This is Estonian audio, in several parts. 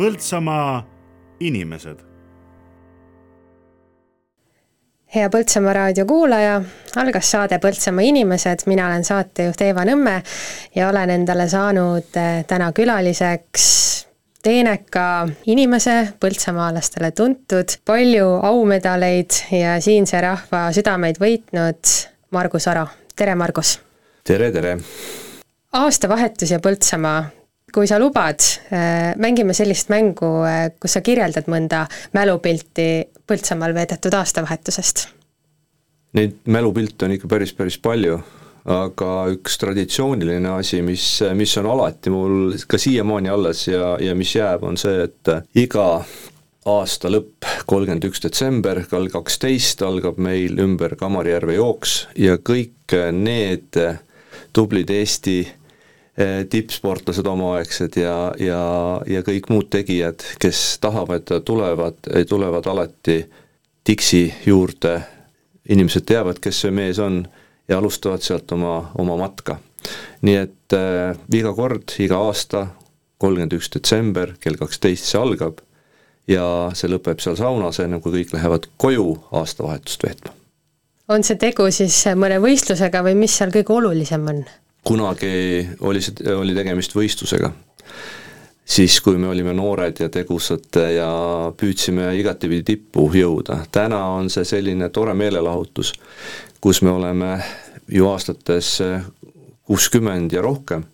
Põltsamaa inimesed. hea Põltsamaa raadio kuulaja, algas saade Põltsamaa inimesed, mina olen saatejuht Eeva Nõmme ja olen endale saanud eh, täna külaliseks teeneka inimese, põltsamaalastele tuntud, palju aumedaleid ja siinse rahva südameid võitnud Margus Aro, tere Margus! tere, tere! aastavahetus ja Põltsamaa, kui sa lubad, äh, mängime sellist mängu, äh, kus sa kirjeldad mõnda mälupilti Põltsamaal veedetud aastavahetusest. Neid mälupilte on ikka päris, päris palju aga üks traditsiooniline asi, mis, mis on alati mul ka siiamaani alles ja, ja mis jääb, on see, et iga aasta lõpp, kolmkümmend üks detsember, kell kaksteist algab meil ümber Kamarijärve jooks ja kõik need tublid Eesti tippsportlased omaaegsed ja, ja, ja kõik muud tegijad, kes tahavad ja tulevad, tulevad alati Dixi juurde, inimesed teavad, kes see mees on ja alustavad sealt oma, oma matka. nii et äh, iga kord, iga aasta, kolmkümmend üks detsember kell kaksteist see algab ja see lõpeb seal saunas, enne kui kõik lähevad koju aastavahetust veetma. on see tegu siis mõne võistlusega või mis seal kõige olulisem on? Kunagi oli see, oli tegemist võistlusega siis, kui me olime noored ja tegusad ja püüdsime igatepidi tippu jõuda. täna on see selline tore meelelahutus, kus me oleme ju aastates kuuskümmend ja rohkem,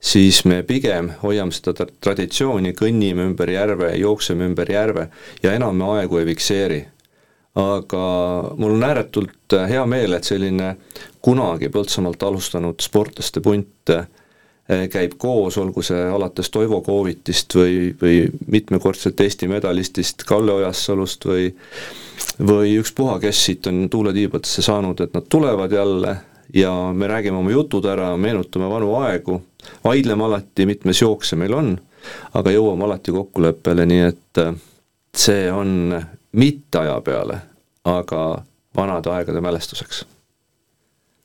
siis me pigem hoiame seda traditsiooni, kõnnime ümber järve, jookseme ümber järve ja enam me aegu ei fikseeri. Aga mul on ääretult hea meel, et selline kunagi Põltsamaalt alustanud sportlaste punt eh, käib koos, olgu see alates Toivo Koovitist või, või mitmekordselt Eesti medalistist Kalle Ojassalust või või ükspuha, kes siit on tuuletiibadesse saanud, et nad tulevad jälle ja me räägime oma jutud ära, meenutame vanu aegu, vaidleme alati, mitmes jook see meil on, aga jõuame alati kokkuleppele, nii et äh, see on mitte aja peale, aga vanade aegade mälestuseks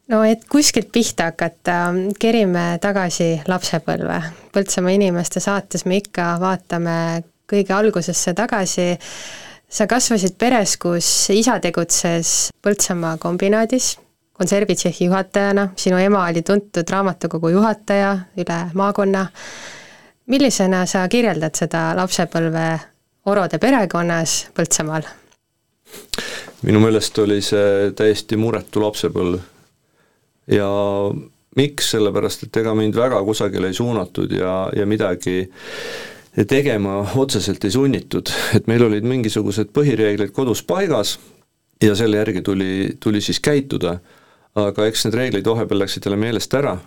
no et kuskilt pihta hakata, kerime tagasi lapsepõlve. Põltsamaa inimeste saates me ikka vaatame kõige algusesse tagasi sa kasvasid peres, kus isa tegutses Põltsamaa kombinaadis konservitsehhi juhatajana, sinu ema oli tuntud raamatukogu juhataja üle maakonna. millisena sa kirjeldad seda lapsepõlve Orode perekonnas Põltsamaal? minu meelest oli see täiesti muretu lapsepõlv. Ja miks, sellepärast et ega mind väga kusagile ei suunatud ja, ja midagi tegema otseselt ei sunnitud, et meil olid mingisugused põhireeglid kodus paigas ja selle järgi tuli, tuli siis käituda, aga eks need reeglid vahepeal läksid jälle meelest ära.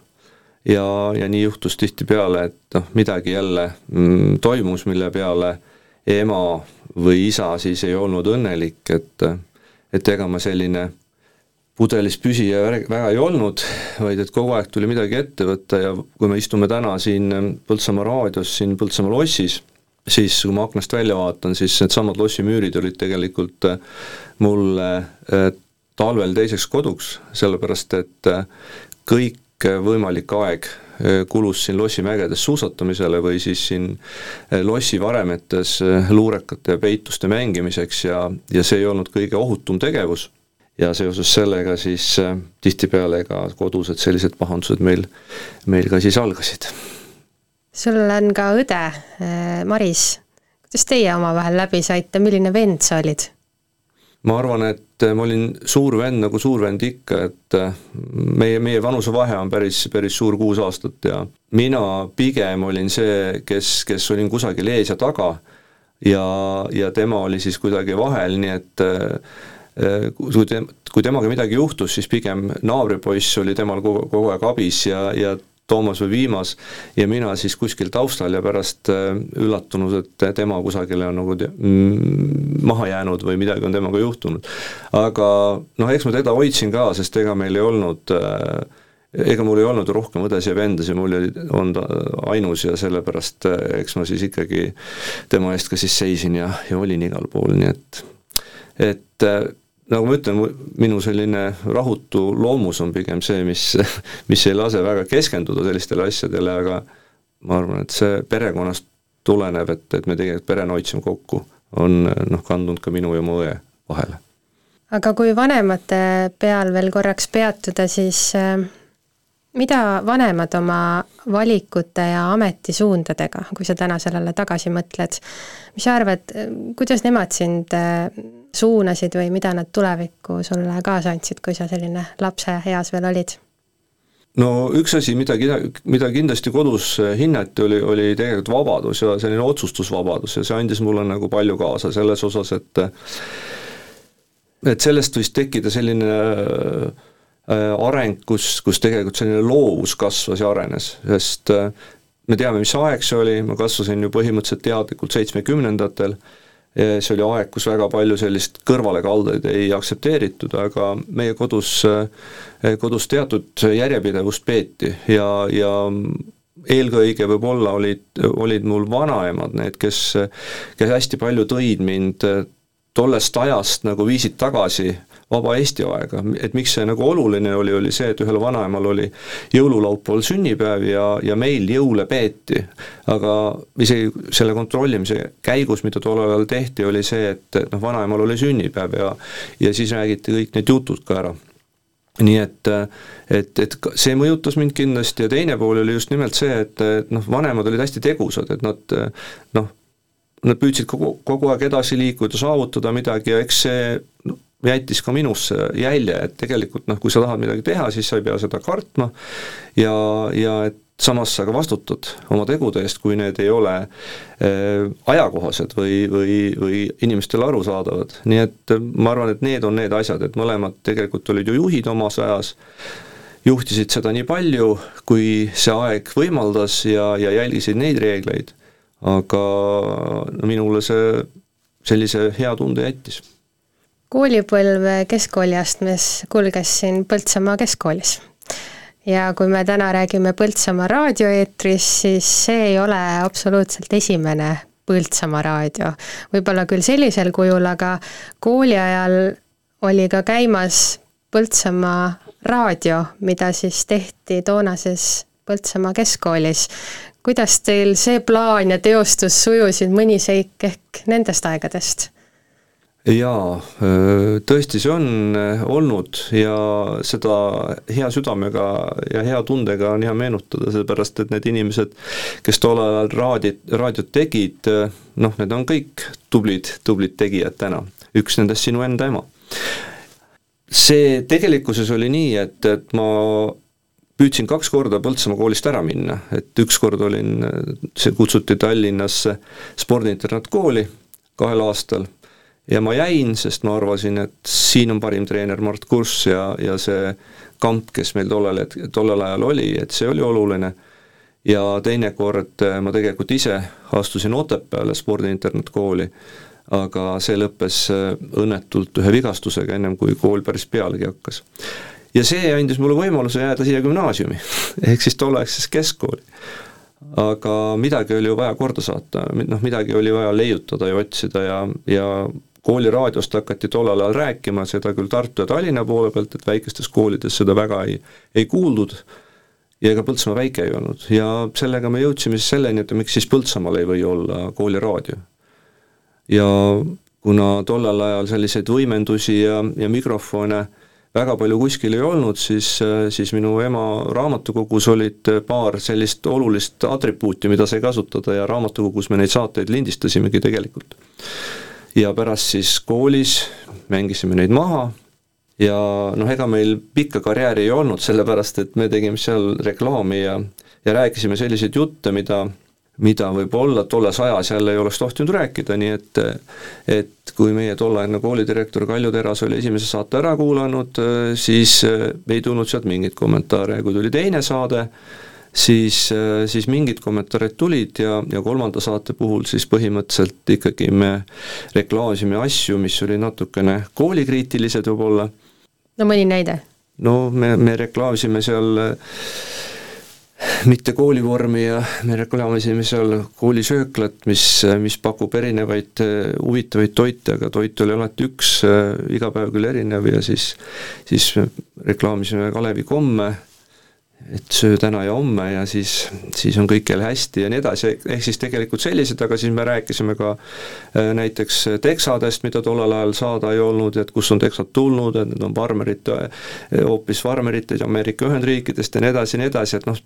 Ja, ja nii juhtus tihtipeale, et noh, midagi jälle mm, toimus, mille peale ema või isa siis ei olnud õnnelik, et et ega ma selline pudelis püsija väga ei olnud, vaid et kogu aeg tuli midagi ette võtta ja kui me istume täna siin Põltsamaa raadios, siin Põltsamaa lossis, siis kui ma aknast välja vaatan, siis needsamad lossimüürid olid tegelikult mulle äh, talvel teiseks koduks, sellepärast et äh, kõik võimalik aeg kulus siin lossimägedes suusatamisele või siis siin lossi varemetes luurekate ja peituste mängimiseks ja, ja see ei olnud kõige ohutum tegevus ja seoses sellega siis tihtipeale ka kodused sellised pahandused meil, meil ka siis algasid. sul on ka õde, Maris, kuidas teie omavahel läbi saite, milline vend sa olid? ma arvan, et äh, ma olin suur vend nagu suur vend ikka, et meie, meie vanusevahe on päris, päris suur, kuus aastat ja mina pigem olin see, kes, kes olin kusagil ees ja taga ja, ja tema oli siis kuidagi vahel, nii et Äh, kui te, kui temaga midagi juhtus, siis pigem naabripoiss oli temal kogu, kogu aeg abis ja, ja Toomas või Viimas ja mina siis kuskil taustal ja pärast äh, üllatunud, et tema kusagile on nagu mm, maha jäänud või midagi on temaga juhtunud. aga noh, eks ma teda hoidsin ka, sest ega meil ei olnud äh, ega mul ei olnud rohkem õdesid ja vendasid, mul oli, on ta ainus ja sellepärast eks ma siis ikkagi tema eest ka siis seisin ja, ja olin igal pool, nii et et nagu ma ütlen, minu selline rahutu loomus on pigem see, mis, mis ei lase väga keskenduda sellistele asjadele, aga ma arvan, et see perekonnast tulenev, et, et me tegelikult perena hoidsime kokku, on noh, kandunud ka minu ja mu õe vahele. aga kui vanemate peal veel korraks peatuda, siis äh, mida vanemad oma valikute ja ametisuundadega, kui sa täna sellele tagasi mõtled, mis sa arvad, kuidas nemad sind äh, suunasid või mida nad tulevikku sulle kaasa andsid, kui sa selline lapseeas veel olid? no üks asi, mida, mida kindlasti kodus hinnati, oli, oli tegelikult vabadus ja selline otsustusvabadus ja see andis mulle nagu palju kaasa selles osas, et et sellest võis tekkida selline äh, areng, kus, kus tegelikult selline loovus kasvas ja arenes, sest äh, me teame, mis aeg see oli, ma kasvasin ju põhimõtteliselt teadlikult seitsmekümnendatel see oli aeg, kus väga palju sellist kõrvalekaldeid ei aktsepteeritud, aga meie kodus, kodus teatud järjepidevust peeti ja, ja eelkõige võib-olla olid, olid mul vanaemad need, kes, kes hästi palju tõid mind tollest ajast nagu viisid tagasi vaba Eesti aega, et miks see nagu oluline oli, oli see, et ühel vanaemal oli jõululaupäeval sünnipäev ja, ja meil jõule peeti. aga isegi selle kontrollimise käigus, mida tollel ajal tehti, oli see, et, et noh, vanaemal oli sünnipäev ja ja siis räägiti kõik need jutud ka ära nii et, et, et see mõjutas mind kindlasti ja teine pool oli just nimelt see, et, et noh, vanemad olid hästi tegusad, et nad noh, nad püüdsid kogu, kogu aeg edasi liikuda, saavutada midagi ja eks see jättis ka minusse jälje, et tegelikult noh, kui sa tahad midagi teha, siis sa ei pea seda kartma ja, ja et samas sa ka vastutad oma tegude eest, kui need ei ole äh, ajakohased või, või, või inimestele arusaadavad. nii et äh, ma arvan, et need on need asjad, et mõlemad tegelikult olid ju juhid omas ajas, juhtisid seda nii palju, kui see aeg võimaldas ja, ja jälgisid neid reegleid, aga minule see sellise hea tunde jättis koolipõlv keskkooliastmes kulges siin Põltsamaa keskkoolis. ja kui me täna räägime Põltsamaa raadioeetris, siis see ei ole absoluutselt esimene Põltsamaa raadio. võib-olla küll sellisel kujul, aga kooli ajal oli ka käimas Põltsamaa raadio, mida siis tehti toonases Põltsamaa keskkoolis. kuidas teil see plaan ja teostus sujusid, mõni seik ehk nendest aegadest? Jaa, tõesti, see on olnud ja seda hea südamega ja hea tundega on hea meenutada, sellepärast et need inimesed, kes tollel ajal raadit, raadiot tegid, noh, need on kõik tublid, tublid tegijad täna. üks nendest sinu enda ema. see tegelikkuses oli nii, et, et ma püüdsin kaks korda Põltsamaa koolist ära minna, et ükskord olin, see kutsuti Tallinnasse spordiinternatkooli kahel aastal ja ma jäin, sest ma arvasin, et siin on parim treener Mart Kurss ja, ja see kamp, kes meil tollel hetk-, tollel ajal oli, et see oli oluline, ja teinekord äh, ma tegelikult ise astusin Otepääle spordiinternatkooli, aga see lõppes äh, õnnetult ühe vigastusega, ennem kui kool päris pealegi hakkas. ja see andis mulle võimaluse jääda siia gümnaasiumi ehk siis tolleaegsesse keskkooli aga midagi oli ju vaja korda saata, noh midagi oli vaja leiutada ja otsida ja, ja kooliraadiost hakati tollel ajal rääkima, seda küll Tartu ja Tallinna poole pealt, et väikestes koolides seda väga ei, ei kuuldud, ja ega Põltsamaa väike ei olnud. Ja sellega me jõudsime siis selleni, et miks siis Põltsamaal ei või olla kooliraadio. ja kuna tollel ajal selliseid võimendusi ja, ja mikrofone väga palju kuskil ei olnud, siis, siis minu ema raamatukogus olid paar sellist olulist atribuuti, mida sai kasutada ja raamatukogus me neid saateid lindistasimegi tegelikult ja pärast siis koolis mängisime neid maha. Ja noh, ega meil pikka karjääri ei olnud, sellepärast et me tegime seal reklaami ja ja rääkisime selliseid jutte, mida mida võib-olla tolles ajas jälle ei oleks tohtinud rääkida, nii et et kui meie tolleaegne koolidirektor Kalju Teras oli esimese saate ära kuulanud, siis ei tulnud sealt mingeid kommentaare ja kui tuli teine saade, siis, äh, siis mingid kommentaarid tulid ja, ja kolmanda saate puhul siis põhimõtteliselt ikkagi me reklaamisime asju, mis olid natukene koolikriitilised võib-olla. no mõni näide? no me, me reklaamisime seal äh, mitte koolivormi ja me reklaamisime seal koolisööklat, mis, mis pakub erinevaid äh, huvitavaid toite, aga toit oli alati üks, iga päev küll erinev ja siis, siis reklaamisime Kalevi komme et söö täna ja homme ja siis, siis on kõik jälle hästi ja nii edasi, ehk siis tegelikult sellised, aga siis me rääkisime ka äh, näiteks teksadest, mida tollel ajal saada ei olnud, et kust on teksad tulnud, et need on farmerite, äh, hoopis farmeritest Ameerika Ühendriikidest ja nii edasi ja nii edasi, et noh,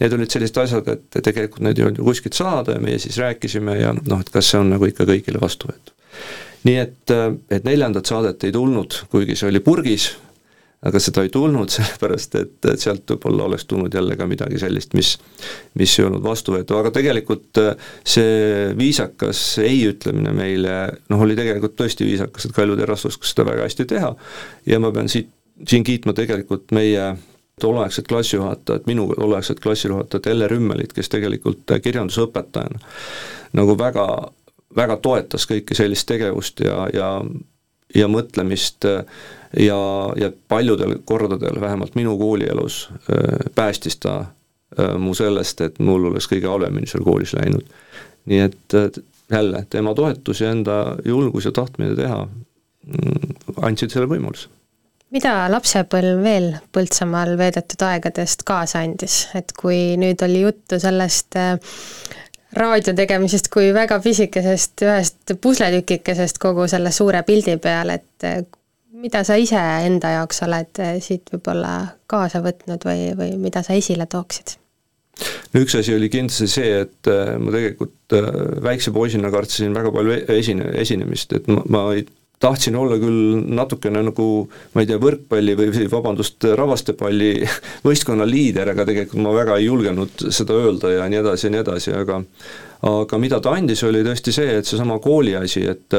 need olid sellised asjad, et tegelikult need ei olnud ju kuskilt saada ja meie siis rääkisime ja noh, et kas see on nagu ikka kõigile vastuvõetav. nii et, äh, et neljandat saadet ei tulnud, kuigi see oli purgis, aga seda ei tulnud, sellepärast et, et sealt võib-olla oleks tulnud jälle ka midagi sellist, mis mis ei olnud vastuvõetav, aga tegelikult äh, see viisakas ei ütlemine meile noh, oli tegelikult tõesti viisakas, et Kalju Terras oskas seda väga hästi teha. Ja ma pean siit, siin kiitma tegelikult meie tolleaegset klassijuhatajat, minu tolleaegset klassijuhatajat Elle Rümmelit, kes tegelikult kirjandusõpetajana nagu väga, väga toetas kõike sellist tegevust ja, ja ja mõtlemist ja, ja paljudel kordadel, vähemalt minu koolielus, äh, päästis ta äh, mu sellest, et mul oleks kõige halvemini seal koolis läinud. nii et jälle, tema toetus ja enda julgus ja tahtmine teha mm, andsid selle võimaluse mida lapsepõlv veel Põltsamaal veedetud aegadest kaasa andis, et kui nüüd oli juttu sellest äh, raadio tegemisest kui väga pisikesest ühest pusletükikesest kogu selle suure pildi peal, et mida sa ise enda jaoks oled eh, siit võib-olla kaasa võtnud või, või mida sa esile tooksid? no üks asi oli kindlasti see, et eh, ma tegelikult eh, väikse poisina kartsin väga palju e-, esine, esinemist, et ma, ma ei tahtsin olla küll natukene nagu ma ei tea, võrkpalli või, vabandust, ravastepalli võistkonna liider, aga tegelikult ma väga ei julgenud seda öelda ja nii edasi ja nii edasi, aga aga mida ta andis, oli tõesti see, et seesama kooli asi, et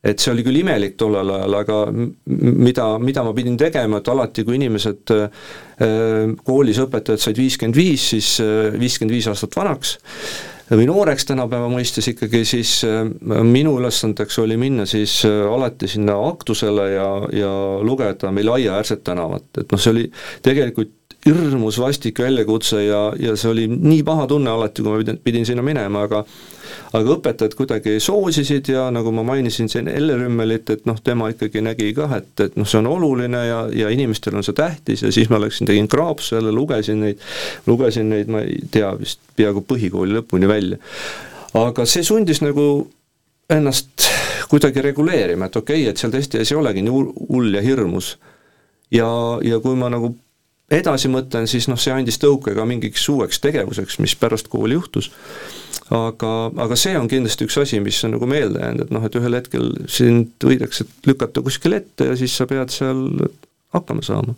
et see oli küll imelik tollel ajal, aga mida, mida ma pidin tegema, et alati, kui inimesed äh, koolis õpetajad said viiskümmend viis, siis äh, viiskümmend viis aastat vanaks, või nooreks tänapäeva mõistes ikkagi, siis äh, minu ülesandeks oli minna siis alati sinna aktusele ja, ja lugeda meil aiaäärset tänavat, et noh, see oli tegelikult hirmus vastik väljakutse ja, ja see oli nii paha tunne alati, kui ma pidin, pidin sinna minema, aga aga õpetajad kuidagi soosisid ja nagu ma mainisin siin Elle Rümmelit, et noh, tema ikkagi nägi kah, et, et noh, see on oluline ja, ja inimestel on see tähtis ja siis ma läksin, tegin kraapsu jälle, lugesin neid, lugesin neid, ma ei tea, vist peaaegu põhikooli lõpuni välja. aga see sundis nagu ennast kuidagi reguleerima, et okei okay,, et seal tõesti asi olegi nii hull ja hirmus. ja, ja kui ma nagu edasi mõtlen, siis noh, see andis tõuke ka mingiks uueks tegevuseks, mis pärast kooli juhtus aga, aga see on kindlasti üks asi, mis on nagu meelde jäänud, et noh, et ühel hetkel sind võidakse lükata kuskile ette ja siis sa pead seal hakkama saama.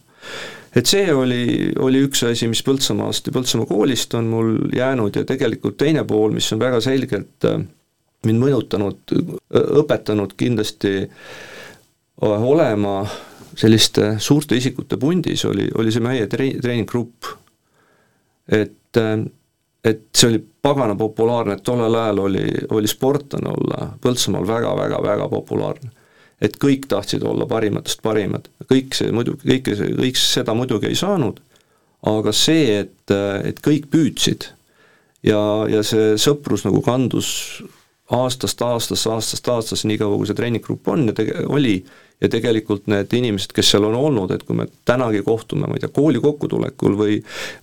et see oli, oli üks asi, mis Põltsamaast ja Põltsamaa koolist on mul jäänud ja tegelikult teine pool, mis on väga selgelt äh, mind mõjutanud, õpetanud kindlasti äh, olema selliste suurte isikute pundis, oli, oli see meie tre-, treeninggrupp. et äh, et see oli pagana populaarne, et tollel ajal oli, oli sportlane olla Põltsamaal väga-väga-väga populaarne. et kõik tahtsid olla parimatest parimad, kõik see muidugi, kõike see, kõik seda muidugi ei saanud, aga see, et, et kõik püüdsid ja, ja see sõprus nagu kandus aastast aastasse, aastast aastasse, nii kaua kui see treeninggrupp on ja tege-, oli, ja tegelikult need inimesed, kes seal on olnud, et kui me tänagi kohtume, ma ei tea, kooli kokkutulekul või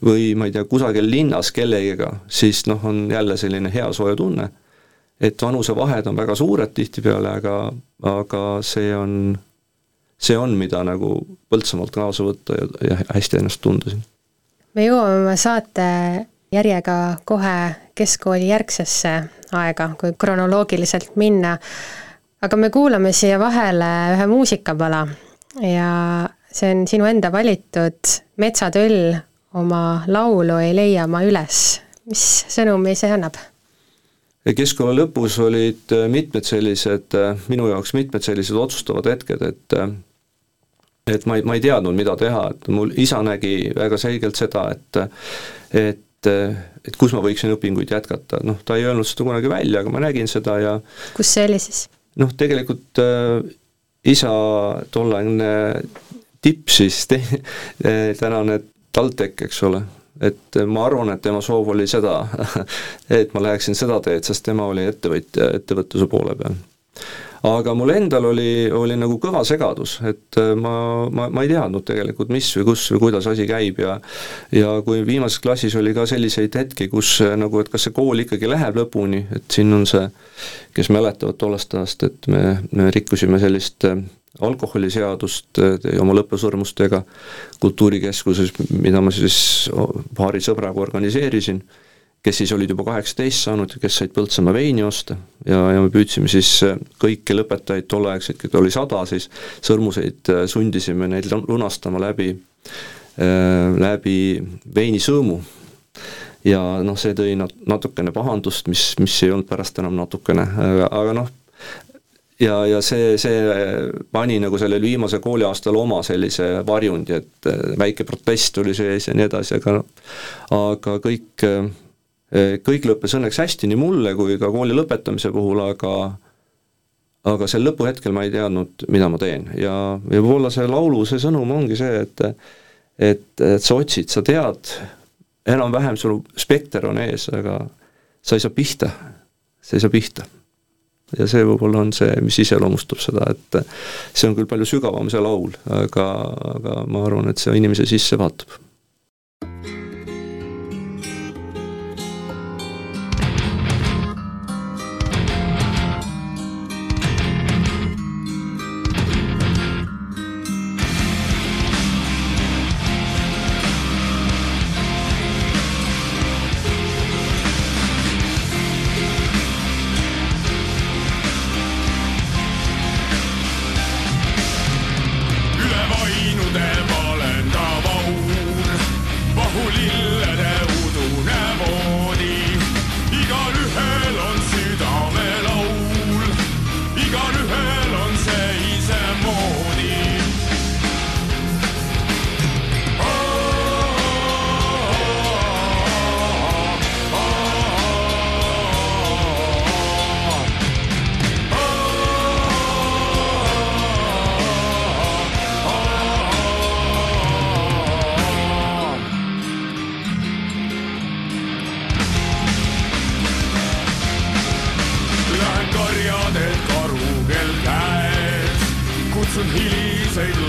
või ma ei tea, kusagil linnas kellegiga, siis noh, on jälle selline hea soe tunne. et vanusevahed on väga suured tihtipeale, aga, aga see on, see on, mida nagu Põltsamaalt kaasa võtta ja, ja hästi ennast tunda siin. me jõuame oma saate järjega kohe keskkooli järgsesse aega, kui kronoloogiliselt minna aga me kuulame siia vahele ühe muusikapala ja see on sinu enda valitud Metsatöll oma laulu Ei leia ma üles. mis sõnumi see annab? keskkooli lõpus olid äh, mitmed sellised, äh, minu jaoks mitmed sellised otsustavad hetked, et äh, et ma ei, ma ei teadnud, mida teha, et mul isa nägi väga selgelt seda, et et et kus ma võiksin õpinguid jätkata, noh, ta ei öelnud seda kunagi välja, aga ma nägin seda ja kus see oli siis? Noh, tegelikult äh, isa tolleaegne tipp siis, tänane TalTech, eks ole, et ma arvan, et tema soov oli seda, et ma läheksin seda teed, sest tema oli ettevõtja, ettevõtluse poole peal. Aga mul endal oli, oli nagu kõva segadus, et äh, ma, ma, ma ei teadnud tegelikult, mis või kus või kuidas asi käib ja ja kui viimases klassis oli ka selliseid hetki, kus äh, nagu, et kas see kool ikkagi läheb lõpuni, et siin on see, kes mäletavad tollest ajast, et me, me rikkusime sellist äh, alkoholiseadust oma lõpusõrmustega Kultuurikeskuses, mida ma siis paari sõbraga organiseerisin kes siis olid juba kaheksateist saanud ja kes said Põltsamaa veini osta ja, ja me püüdsime siis äh, kõiki lõpetajaid tolleaegseid, keda oli sada, siis sõrmuseid äh, sundisime neid lunastama läbi, äh, läbi veinisõõmu. ja noh, see tõi nat-, natukene pahandust, mis, mis ei olnud pärast enam natukene, aga, aga noh, ja, ja see, see pani nagu sellel viimasel kooliaastal oma sellise varjundi, et väike protest oli sees ja nii edasi, aga aga kõik kõik lõppes õnneks hästi nii mulle kui ka kooli lõpetamise puhul, aga aga sel lõpuhetkel ma ei teadnud, mida ma teen. Ja, ja võib-olla see laulu, see sõnum ongi see, et et, et sa otsid, sa tead, enam-vähem sul spekter on ees, aga sa ei saa pihta, sa ei saa pihta. ja see võib-olla on see, mis iseloomustab seda, et see on küll palju sügavam, see laul, aga, aga ma arvan, et see inimese sisse vaatab say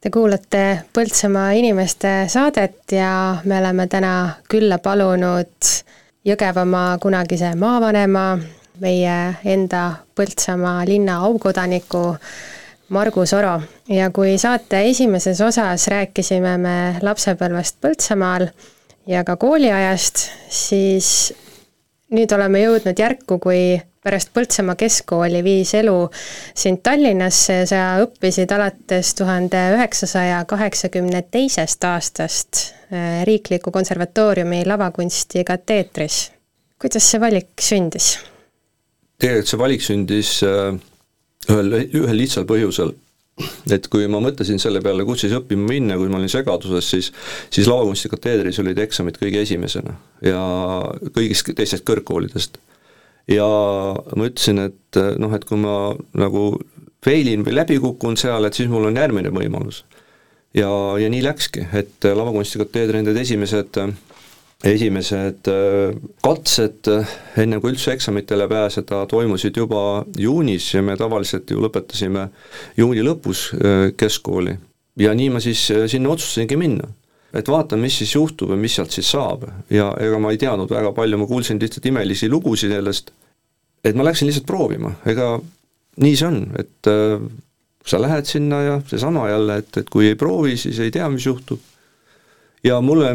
Te kuulate Põltsamaa inimeste saadet ja me oleme täna külla palunud Jõgevamaa kunagise maavanema, meie enda Põltsamaa linna aukodaniku Margus Oro. ja kui saate esimeses osas rääkisime me lapsepõlvest Põltsamaal ja ka kooliajast, siis nüüd oleme jõudnud järku, kui pärast Põltsamaa keskkooli viis elu sind Tallinnasse ja sa õppisid alates tuhande üheksasaja kaheksakümne teisest aastast äh, Riikliku Konservatooriumi lavakunsti kateedris. kuidas see valik sündis? tegelikult see valik sündis äh, ühel, ühel lihtsal põhjusel et kui ma mõtlesin selle peale, kus siis õppima minna, kui ma olin segaduses, siis siis lavakunsti kateedris olid eksamid kõige esimesena ja kõigist teistest kõrgkoolidest ja ma ütlesin, et noh, et kui ma nagu failin või läbi kukun seal, et siis mul on järgmine võimalus. ja, ja nii läkski, et lavakunstikateedri need esimesed esimesed katsed, enne kui üldse eksamitele pääseda, toimusid juba juunis ja me tavaliselt ju lõpetasime juuni lõpus keskkooli. ja nii ma siis sinna otsustasingi minna et vaatan, mis siis juhtub ja mis sealt siis saab. ja ega ma ei teadnud väga palju, ma kuulsin lihtsalt imelisi lugusid sellest, et ma läksin lihtsalt proovima, ega nii see on, et äh, sa lähed sinna ja seesama jälle, et, et kui ei proovi, siis ei tea, mis juhtub. ja mulle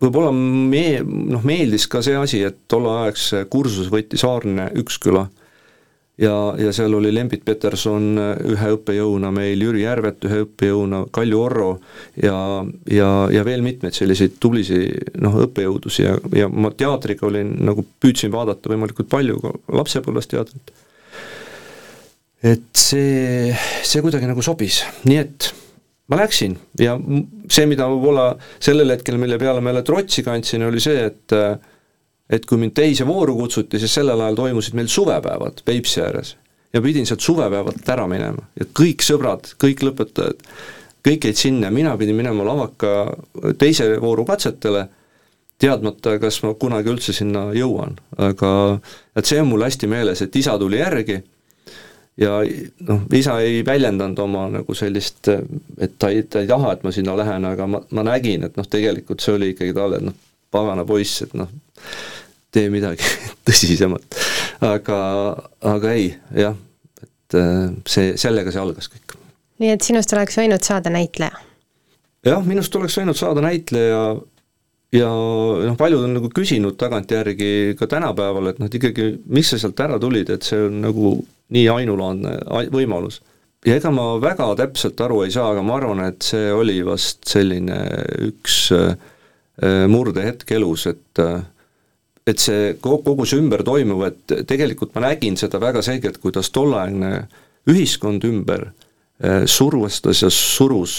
võib-olla me-, noh, meeldis ka see asi, et tolleaegse kursus võttis Aarne Üksküla ja, ja seal oli Lembit Peterson ühe õppejõuna meil, Jüri Järvet ühe õppejõuna, Kalju Orro ja, ja, ja veel mitmeid selliseid tublisid noh, õppejõudusi. Ja, ja ma teatriga olin nagu, püüdsin vaadata võimalikult palju ka lapsepõlves teatrit. et see, see kuidagi nagu sobis, nii et ma läksin. Ja see, mida võib-olla sellel hetkel, mille peale ma jälle trotsi kandsin, oli see, et et kui mind teise vooru kutsuti, siis sellel ajal toimusid meil suvepäevad Peipsi ääres. Ja pidin sealt suvepäevalt ära minema. Ja kõik sõbrad, kõik lõpetajad, kõik jäid sinna, mina pidin minema lavaka teise vooru katsetele, teadmata, kas ma kunagi üldse sinna jõuan, aga et see on mul hästi meeles, et isa tuli järgi ja noh, isa ei väljendanud oma nagu sellist, et ta ei, ta ei taha, et ma sinna lähen, aga ma, ma nägin, et noh, tegelikult see oli ikkagi talle, noh, pagana poiss, et noh, tee midagi tõsisemat. aga, aga ei, jah, et äh, see, sellega see algas kõik. nii et sinust oleks võinud saada näitleja? jah, minust oleks võinud saada näitleja ja noh, paljud on nagu küsinud tagantjärgi ka tänapäeval, et noh, et ikkagi, miks sa sealt ära tulid, et see on nagu nii ainulaadne võimalus. ja ega ma väga täpselt aru ei saa, aga ma arvan, et see oli vast selline üks äh, murdehetk elus, et äh, et see kogu see ümber toimuv, et tegelikult ma nägin seda väga selgelt, kuidas tolleaegne ühiskond ümber eh, survestas ja surus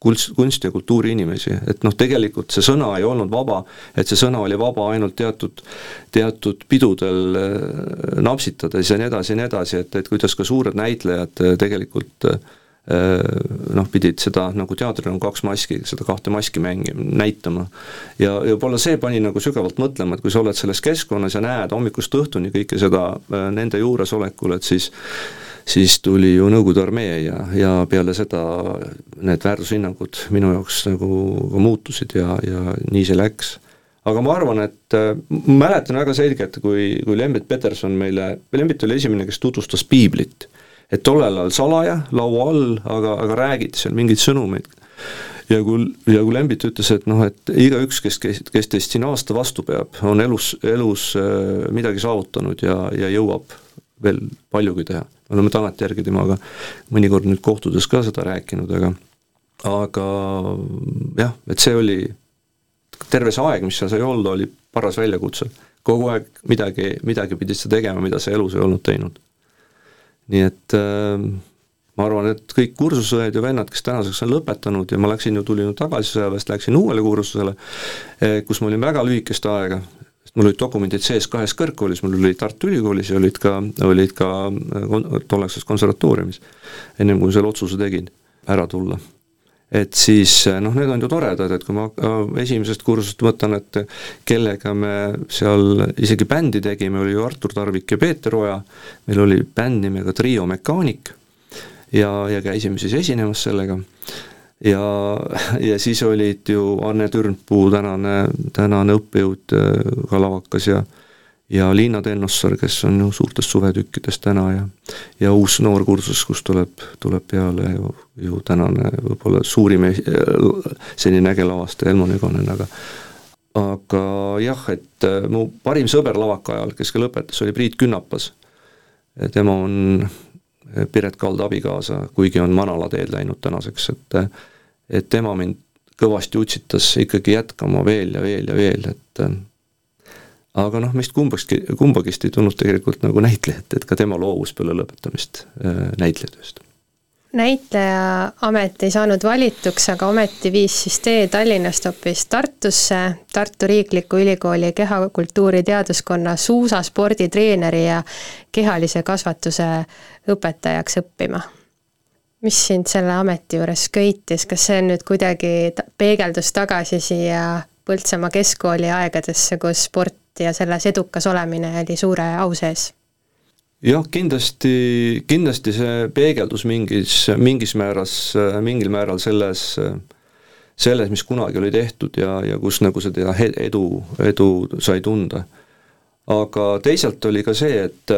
kunst, kunsti- ja kultuuriinimesi, et noh, tegelikult see sõna ei olnud vaba, et see sõna oli vaba ainult teatud, teatud pidudel napsitades ja nii edasi ja nii edasi, et, et kuidas ka suured näitlejad tegelikult äh, Äh, noh, pidid seda nagu teatril on kaks maski, seda kahte maski mängi-, näitama. ja, ja võib-olla see pani nagu sügavalt mõtlema, et kui sa oled selles keskkonnas ja näed hommikust õhtuni kõike seda äh, nende juuresolekul, et siis siis tuli ju Nõukogude armee ja, ja peale seda need väärtushinnangud minu jaoks nagu ka muutusid ja, ja nii see läks aga ma arvan, et äh, mäletan väga selgelt, kui, kui Lembit Peterson meile, Lembit oli esimene, kes tutvustas piiblit et tollel ajal salaja, laua all, aga, aga räägiti seal mingeid sõnumeid. ja kui, ja kui Lembit ütles, et noh, et igaüks, kes, kes, kes teist siin aasta vastu peab, on elus, elus äh, midagi saavutanud ja, ja jõuab veel paljugi teha. me oleme tagantjärgi temaga mõnikord nüüd kohtudes ka seda rääkinud, aga aga jah, et see oli, terve see aeg, mis seal sai olla, oli paras väljakutse. kogu aeg midagi, midagi pidid sa tegema, mida sa elus ei olnud teinud nii et äh, ma arvan, et kõik kursusõed ja vennad, kes tänaseks on lõpetanud ja ma läksin ju, tulin ju tagasi sõjaväest, läksin uuele kursusele, eh, kus ma olin väga lühikest aega, sest mul olid dokumendid sees kahes kõrgkoolis, mul oli Tartu Ülikoolis ja olid ka, olid ka äh, tolleaegses konservatooriumis, ennem kui selle otsuse tegin ära tulla et siis noh, need on ju toredad, et kui ma esimesest kursusest mõtlen, et kellega me seal isegi bändi tegime, oli ju Artur Tarvik ja Peeter Oja, meil oli bänd nimega Trio Mekaanik ja, ja käisime siis esinemas sellega. Ja, ja siis olid ju Arne Türnpuu, tänane, tänane õppejõud ka lavakas ja ja Liina Tennossaar, kes on ju suurtest suvetükkidest täna ja ja uus noorkursus, kus tuleb, tuleb peale ju, ju tänane võib-olla suurim selline äge lavastaja Elmo Nügonen, aga aga jah, et mu parim sõber lavaka ajal, kes ka lõpetas, oli Priit Künnapas. tema on Piret Kalda abikaasa, kuigi on Manala teed läinud tänaseks, et et tema mind kõvasti utsitas ikkagi jätkama veel ja veel ja veel, et aga noh, meist kumbakski, kumbagist ei tulnud tegelikult nagu näitlejat, et ka tema loobus peale lõpetamist äh, näitlejatööst. näitleja amet ei saanud valituks, aga ometi viis siis tee Tallinnast hoopis Tartusse, Tartu Riikliku Ülikooli kehakultuuri teaduskonna suusasporditreeneri ja kehalise kasvatuse õpetajaks õppima mis sind selle ameti juures köitis, kas see nüüd kuidagi peegeldus tagasi siia Põltsamaa keskkooli aegadesse, kus sport ja selles edukas olemine oli suure au sees? jah, kindlasti, kindlasti see peegeldus mingis, mingis määras, mingil määral selles, selles, mis kunagi oli tehtud ja, ja kus nagu seda edu, edu sai tunda. aga teisalt oli ka see, et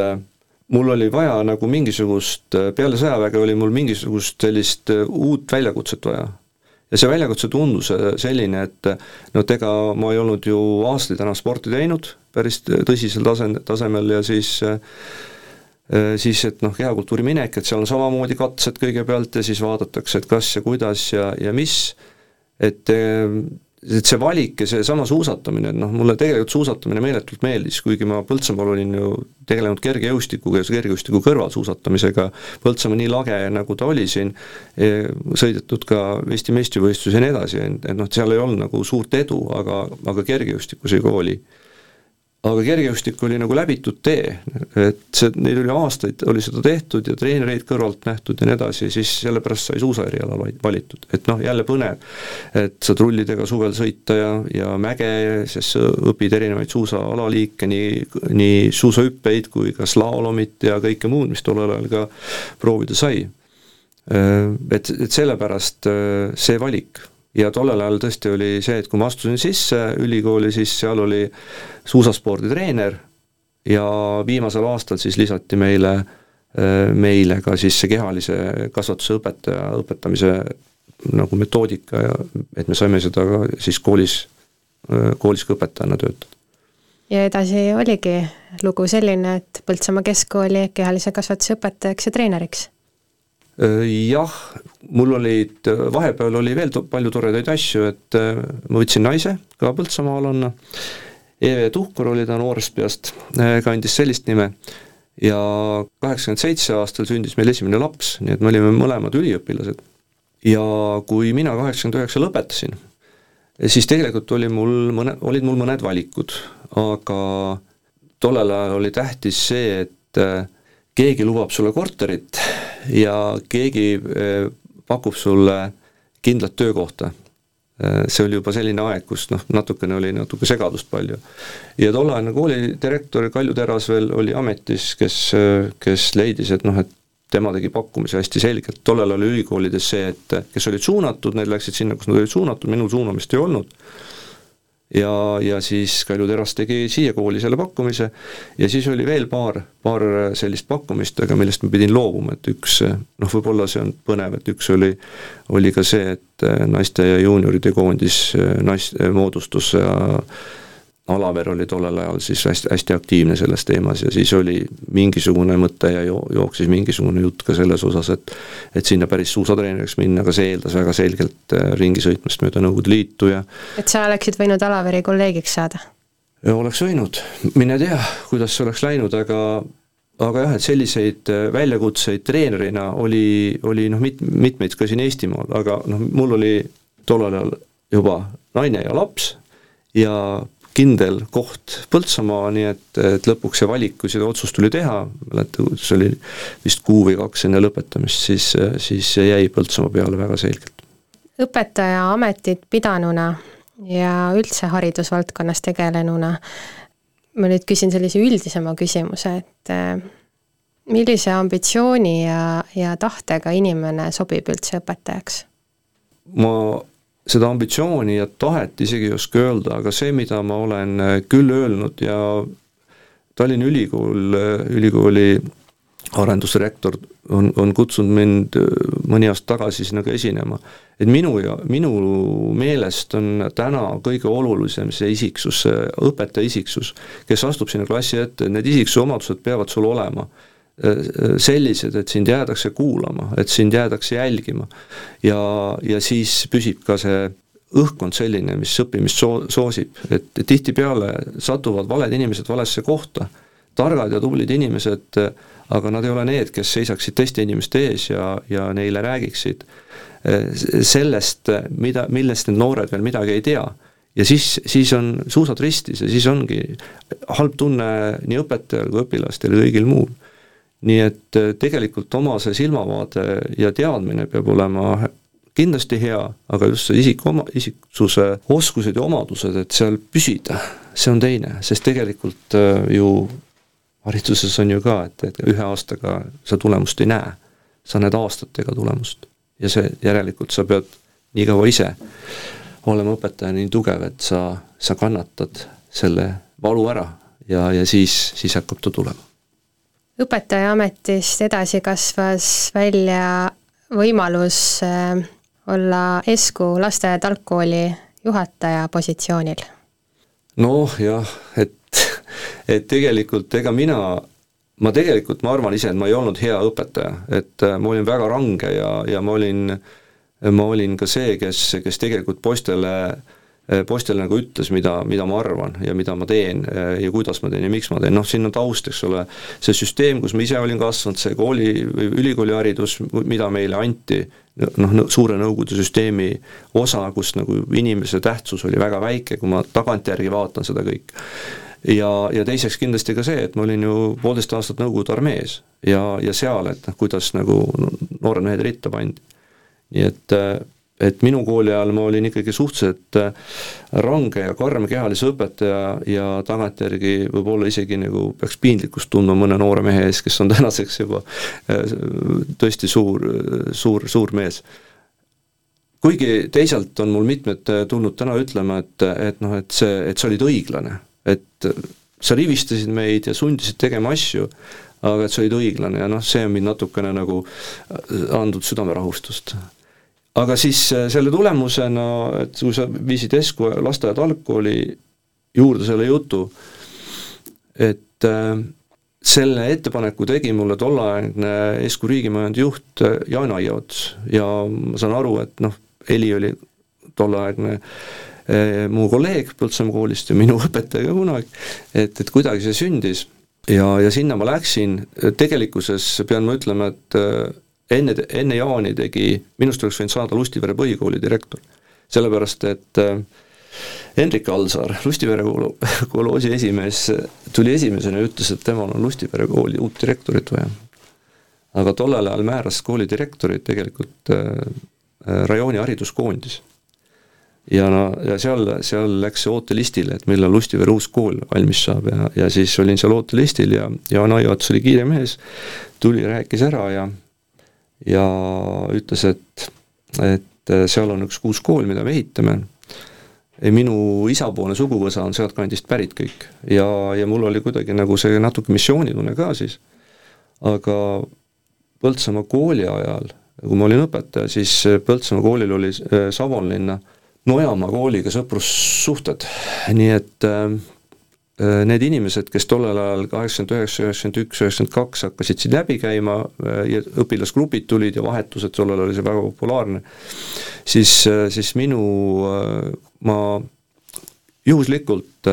mul oli vaja nagu mingisugust, peale sõjaväge oli mul mingisugust sellist uut väljakutset vaja ja see väljakutse tundus äh, selline, et äh, no ega ma ei olnud ju aastaid enam sporti teinud päris tõsisel tase, tasemel ja siis äh, siis et noh, kehakultuuri minek, et seal on samamoodi katsed kõigepealt ja siis vaadatakse, et kas ja kuidas ja, ja mis, et et see valik ja seesama suusatamine, et noh, mulle tegelikult suusatamine meeletult meeldis, kuigi ma Põltsamaal olin ju tegelenud kergejõustikuga ja kergejõustiku kõrvalsuusatamisega, Põltsamaa nii lage, nagu ta oli siin, e, sõidetud ka Eesti meistrivõistlusi ja nii edasi, et noh, seal ei olnud nagu suurt edu, aga, aga kergejõustikus ju ka oli aga kergejõustik oli nagu läbitud tee, et see, neil oli aastaid, oli seda tehtud ja treenereid kõrvalt nähtud ja nii edasi, siis sellepärast sai suusaeriala valitud, et noh, jälle põnev. et saad rullidega suvel sõita ja, ja mäge, siis sa õpid erinevaid suusaalaliike, nii, nii suusahüppeid kui ka slaalomit ja kõike muud, mis tollel ajal ka proovida sai. Et, et sellepärast see valik ja tollel ajal tõesti oli see, et kui ma astusin sisse ülikooli, siis seal oli suusasporditreener ja viimasel aastal siis lisati meile, meile ka siis see kehalise kasvatuse õpetaja õpetamise nagu metoodika ja et me saime seda ka siis koolis, koolis ka õpetajana töötada. ja edasi oligi lugu selline, et Põltsamaa keskkooli kehalise kasvatuse õpetajaks ja treeneriks Äh, jah, mul olid, vahepeal oli veel to palju toredaid asju, et äh, ma võtsin naise, ka põltsamaalanna, Eve Tuhkur oli ta noorest peast, äh, kandis sellist nime, ja kaheksakümmend seitse aastal sündis meil esimene laps, nii et me olime mõlemad üliõpilased. ja kui mina kaheksakümmend üheksa lõpetasin, siis tegelikult oli mul mõne, olid mul mõned valikud, aga tollel ajal oli tähtis see, et keegi lubab sulle korterit ja keegi eh, pakub sulle kindlat töökohta. Eh, see oli juba selline aeg, kus noh, natukene oli natuke segadust palju. ja tolleaegne koolidirektor Kalju Terasvel oli ametis, kes, kes leidis, et noh, et tema tegi pakkumise hästi selgelt, tollel oli ülikoolides see, et kes olid suunatud, need läksid sinna, kus nad olid suunatud, minul suunamist ei olnud ja, ja siis Kalju Teras tegi siia kooli selle pakkumise. Ja siis oli veel paar, paar sellist pakkumist, aga millest ma pidin loobuma, et üks noh, võib-olla see on põnev, et üks oli, oli ka see, et naiste ja juunioride koondis nais-, moodustus ja Alaver oli tollel ajal siis hästi, hästi aktiivne selles teemas ja siis oli mingisugune mõte ja jo-, jooksis mingisugune jutt ka selles osas, et et sinna päris suusatreeneriks minna, aga see eeldas väga selgelt äh, ringi sõitmist mööda Nõukogude Liitu ja et sa oleksid võinud Alaveri kolleegiks saada? oleks võinud, mine tea, kuidas see oleks läinud, aga aga jah, et selliseid äh, väljakutseid treenerina oli, oli noh, mit-, mitmeid ka siin Eestimaal, aga noh, mul oli tollel ajal juba naine ja laps ja kindel koht Põltsamaa, nii et, et lõpuks see valik, kui seda otsust tuli teha, mäletan, see oli vist kuu või kaks enne lõpetamist, siis, siis see jäi Põltsamaa peale väga selgelt. õpetaja ametit pidanuna ja üldse haridusvaldkonnas tegelenuna ma nüüd küsin sellise üldisema küsimuse, et eh, millise ambitsiooni ja, ja tahtega inimene sobib üldse õpetajaks? ma seda ambitsiooni ja tahet isegi ei oska öelda, aga see, mida ma olen küll öelnud ja Tallinna Ülikool, ülikooli arendusrektor on, on kutsunud mind mõni aasta tagasi sinna ka esinema. et minu ja, minu meelest on täna kõige olulisem see isiksus, see õpetaja isiksus, kes astub sinna klassi ette, need isiksuse omadused peavad sul olema sellised, et sind jäädakse kuulama, et sind jäädakse jälgima. ja, ja siis püsib ka see õhkkond selline, mis õppimist soo-, soosib, et tihtipeale satuvad valed inimesed valesse kohta, targad ja tublid inimesed, aga nad ei ole need, kes seisaksid teiste inimeste ees ja, ja neile räägiksid sellest, mida, millest need noored veel midagi ei tea. ja siis, siis on suusad ristis ja siis ongi halb tunne nii õpetajal kui õpilastel ja kõigil muul. Nii et tegelikult oma see silmavaade ja teadmine peab olema kindlasti hea, aga just see isiku oma, isiksuse oskused ja omadused, et seal püsida, see on teine, sest tegelikult äh, ju hariduses on ju ka, et, et ühe aastaga sa tulemust ei näe. sa näed aastatega tulemust ja see, järelikult sa pead nii kaua ise olema õpetaja nii tugev, et sa, sa kannatad selle valu ära ja, ja siis, siis hakkab ta tulema. Õpetajaametist edasi kasvas välja võimalus äh, olla Esku lasteaed algkooli juhataja positsioonil? noh jah, et, et tegelikult ega mina, ma tegelikult, ma arvan ise, et ma ei olnud hea õpetaja, et äh, ma olin väga range ja, ja ma olin, ma olin ka see, kes, kes tegelikult poistele äh, Äh, poistele nagu ütles, mida, mida ma arvan ja mida ma teen äh, ja kuidas ma teen ja miks ma teen, noh siin on taust, eks ole, see süsteem, kus ma ise olin kasvanud, see kooli või ülikooliharidus, mida meile anti, noh, suure Nõukogude süsteemi osa, kus nagu inimese tähtsus oli väga väike, kui ma tagantjärgi vaatan seda kõik. ja, ja teiseks kindlasti ka see, et ma olin ju poolteist aastat Nõukogude armees ja, ja seal, et noh, kuidas nagu noored mehed ritta pandi. nii et äh, et minu kooli ajal ma olin ikkagi suhteliselt äh, range ja karm kehalise õpetaja ja tagantjärgi võib-olla isegi nagu peaks piinlikkust tundma mõne noore mehe ees, kes on tänaseks juba äh, tõesti suur, suur, suur mees. kuigi teisalt on mul mitmed äh, tulnud täna ütlema, et, et noh, et see, et sa olid õiglane, et sa rivistasid meid ja sundisid tegema asju, aga et sa olid õiglane ja noh, see on mind natukene nagu andnud südamerahustust aga siis äh, selle tulemusena, et kui sa viisid Esku lasteaed algkooli juurde selle jutu, et äh, selle ettepaneku tegi mulle tolleaegne Esku riigimajanduse juht äh, Jaan Aiaots ja ma saan aru, et noh, Heli oli tolleaegne eh, mu kolleeg Põltsamaa koolist ja minu õpetaja ka kunagi, et, et kuidagi see sündis. Ja, ja sinna ma läksin, tegelikkuses pean ma ütlema, et enne, enne Jaani tegi, minust oleks võinud saada Lustivere põhikooli direktor. sellepärast, et äh, Hendrik Alsaar, Lustivere kolhoosi esimees, tuli esimesena ja ütles, et temal on Lustivere kooli uut direktorit vaja. aga tollel ajal määras kooli direktorit tegelikult äh, äh, rajooni hariduskoondis. ja no, ja seal, seal läks see ootelistile, et millal Lustivere uus kool valmis saab ja, ja siis olin seal ootelistil ja Jaan Aiots oli kiire mees, tuli, rääkis ära ja ja ütles, et, et seal on üks uus kool, mida me ehitame. minu isapoolne suguvõsa on sealtkandist pärit kõik. Ja, ja mul oli kuidagi nagu see natuke missioonitunne ka siis, aga Põltsamaa kooli ajal, kui ma olin õpetaja, siis Põltsamaa koolil oli äh, Savonlinna Nojamaa kooliga sõprussuhted, nii et Äh, need inimesed, kes tollel ajal kaheksakümmend üheksa, üheksakümmend üks, üheksakümmend kaks hakkasid siin läbi käima äh, ja õpilasgrupid tulid ja vahetused, tollel ajal oli see väga populaarne, siis, äh, siis minu, ma juhuslikult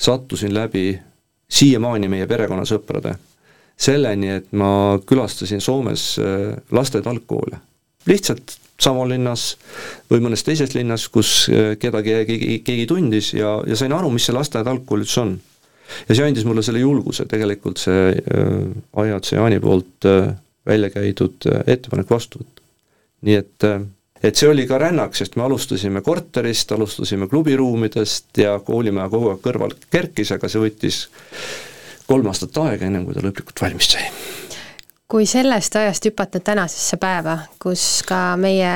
sattusin läbi siiamaani meie perekonnasõprade selleni, et ma külastasin Soomes lasteaed algkoole. Lihtsalt Savonlinnas või mõnes teises linnas, kus äh, kedagi keegi, keegi tundis ja, ja sain aru, mis see lasteaed algkool üldse on. ja see andis mulle selle julguse, tegelikult see äh, Ajats ja Jaani poolt äh, välja käidud äh, ettepanek vastu võtta. nii et äh, et see oli ka rännak, sest me alustasime korterist, alustasime klubiruumidest ja koolimaja kogu aeg kõrval kerkis, aga see võttis kolm aastat aega, ennem kui ta lõplikult valmis sai kui sellest ajast hüpata tänasesse päeva, kus ka meie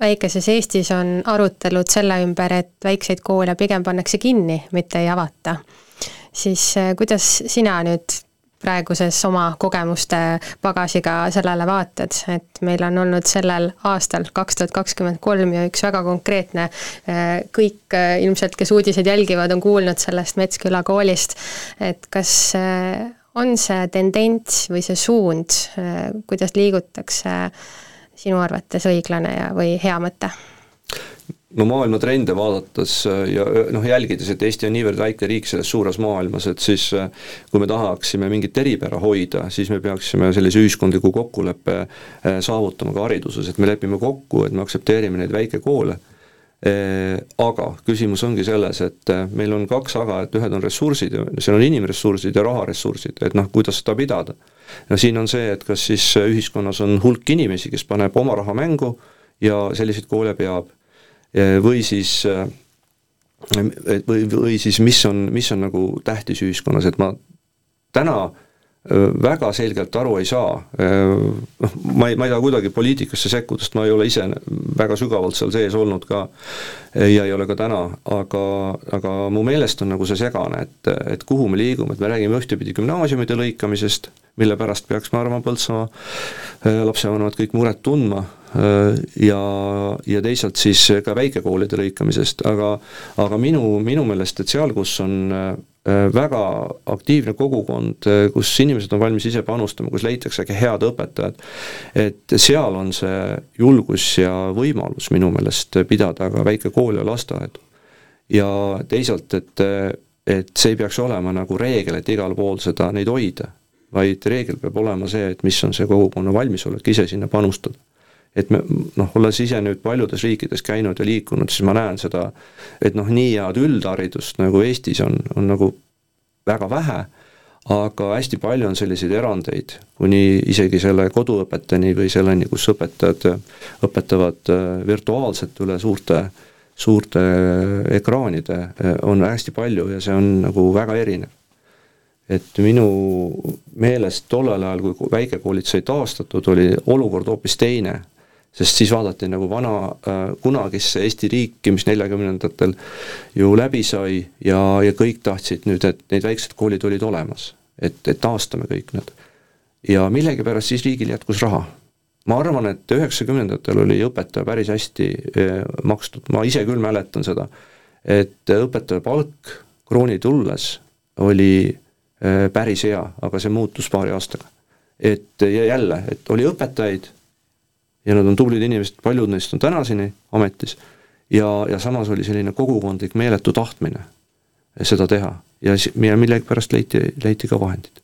väikeses Eestis on arutelud selle ümber, et väikseid koole pigem pannakse kinni, mitte ei avata, siis äh, kuidas sina nüüd praeguses oma kogemuste pagasiga sellele vaatad, et meil on olnud sellel aastal, kaks tuhat kakskümmend kolm ju üks väga konkreetne, äh, kõik ilmselt, kes uudiseid jälgivad, on kuulnud sellest Metsküla koolist, et kas on see tendents või see suund, kuidas liigutakse sinu arvates õiglane ja, või hea mõte? no maailma trende vaadates ja noh, jälgides, et Eesti on niivõrd väike riik selles suures maailmas, et siis kui me tahaksime mingit eripära hoida, siis me peaksime sellise ühiskondliku kokkuleppe saavutama ka hariduses, et me lepime kokku, et me aktsepteerime neid väikekoole Äh, aga küsimus ongi selles, et äh, meil on kaks aga, et ühed on ressursid, seal on inimressursid ja raharessursid, et noh, kuidas seda pidada. no siin on see, et kas siis ühiskonnas on hulk inimesi, kes paneb oma raha mängu ja selliseid koole peab, äh, või siis või, või siis mis on, mis on nagu tähtis ühiskonnas, et ma täna äh, väga selgelt aru ei saa, noh, ma ei, ma ei taha kuidagi poliitikasse sekkuda, sest ma ei ole ise väga sügavalt seal sees olnud ka ja ei ole ka täna, aga, aga mu meelest on nagu see segane, et, et kuhu me liigume, et me räägime ühtepidi gümnaasiumide lõikamisest, mille pärast peaks, ma arvan, Põltsamaa lapsevanemad kõik muret tundma, ja, ja teisalt siis ka väikekoolide lõikamisest, aga aga minu, minu meelest, et seal, kus on Äh, väga aktiivne kogukond, äh, kus inimesed on valmis ise panustama, kus leitakse ka head õpetajad, et seal on see julgus ja võimalus minu meelest pidada ka väikekooli ja lasteaedu. ja teisalt, et, et see ei peaks olema nagu reegel, et igal pool seda, neid hoida, vaid reegel peab olema see, et mis on see kogukonna valmisolek ise sinna panustada et me noh, olles ise nüüd paljudes riikides käinud ja liikunud, siis ma näen seda, et noh, nii head üldharidust nagu Eestis on, on nagu väga vähe, aga hästi palju on selliseid erandeid, kuni isegi selle koduõpeteni või selleni, kus õpetajad õpetavad äh, virtuaalselt üle suurte, suurte ekraanide, äh, on hästi palju ja see on nagu väga erinev. Et minu meelest tollel ajal, kui väikekoolid sai taastatud, oli olukord hoopis teine sest siis vaadati nagu vana äh, kunagisse Eesti riiki, mis neljakümnendatel ju läbi sai ja, ja kõik tahtsid nüüd, et need väiksed koolid olid olemas. et, et taastame kõik need. ja millegipärast siis riigil jätkus raha. ma arvan, et üheksakümnendatel oli õpetaja päris hästi äh, makstud, ma ise küll mäletan seda, et õpetaja palk krooni tulles oli äh, päris hea, aga see muutus paari aastaga. et ja jälle, et oli õpetajaid ja nad on tublid inimesed, paljud neist on tänaseni ametis, ja, ja samas oli selline kogukondlik meeletu tahtmine seda teha ja, ja millegipärast leiti, leiti ka vahendid.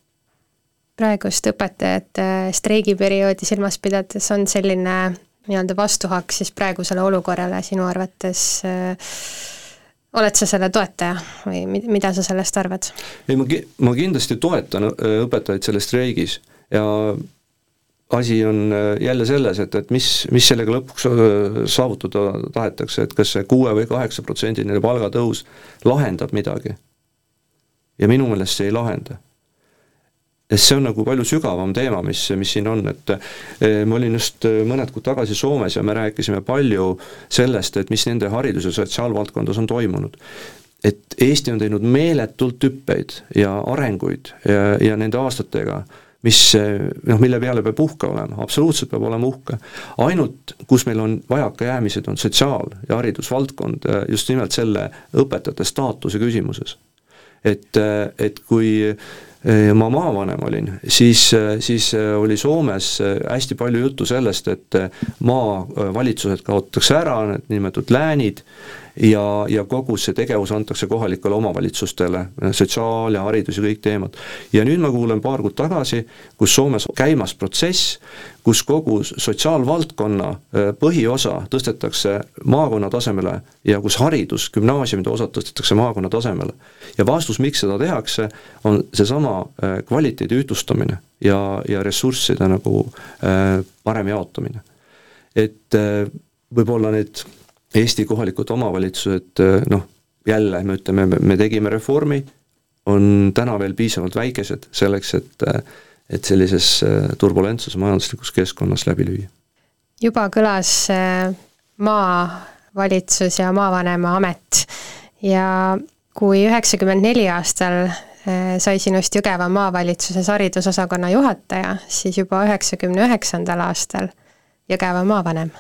praegust õpetajate streigiperioodi silmas pidades on selline nii-öelda vastuhakk siis praegusele olukorrale sinu arvates äh, oled sa selle toetaja või mida sa sellest arvad? ei, ma ki-, ma kindlasti toetan äh, õpetajaid selles streigis ja asi on äh, jälle selles, et, et mis, mis sellega lõpuks äh, saavutada tahetakse, et kas see kuue või kaheksa protsendiline palgatõus lahendab midagi. ja minu meelest see ei lahenda. sest see on nagu palju sügavam teema, mis, mis siin on, et äh, ma olin just mõned kuud tagasi Soomes ja me rääkisime palju sellest, et mis nende haridus- ja sotsiaalvaldkondas on toimunud et Eesti on teinud meeletult hüppeid ja arenguid ja, ja nende aastatega mis noh, mille peale peab uhke olema, absoluutselt peab olema uhke. ainult, kus meil on vajakajäämised, on sotsiaal- ja haridusvaldkond just nimelt selle õpetajate staatuse küsimuses. et, et kui ma maavanem olin, siis, siis oli Soomes hästi palju juttu sellest, et maavalitsused kaotatakse ära, need nimetatud läänid, ja, ja kogu see tegevus antakse kohalikele omavalitsustele, sotsiaal ja haridus ja kõik teemad. ja nüüd ma kuulen paar kuud tagasi, kus Soomes käimas protsess, kus kogu sotsiaalvaldkonna äh, põhiosa tõstetakse maakonna tasemele ja kus haridus, gümnaasiumide osad tõstetakse maakonna tasemele. ja vastus, miks seda tehakse, on seesama äh, kvaliteedi ühtlustamine ja, ja ressursside nagu äh, parem jaotamine. et võib-olla need Eesti kohalikud omavalitsused noh, jälle me ütleme, me tegime reformi, on täna veel piisavalt väikesed selleks, et et sellises turbulentses majanduslikus keskkonnas läbi lüüa. juba kõlas maavalitsus ja maavanema amet ja kui üheksakümmend neli aastal sai sinust Jõgeva maavalitsuses haridusosakonna juhataja, siis juba üheksakümne üheksandal aastal Jõgeva maavanem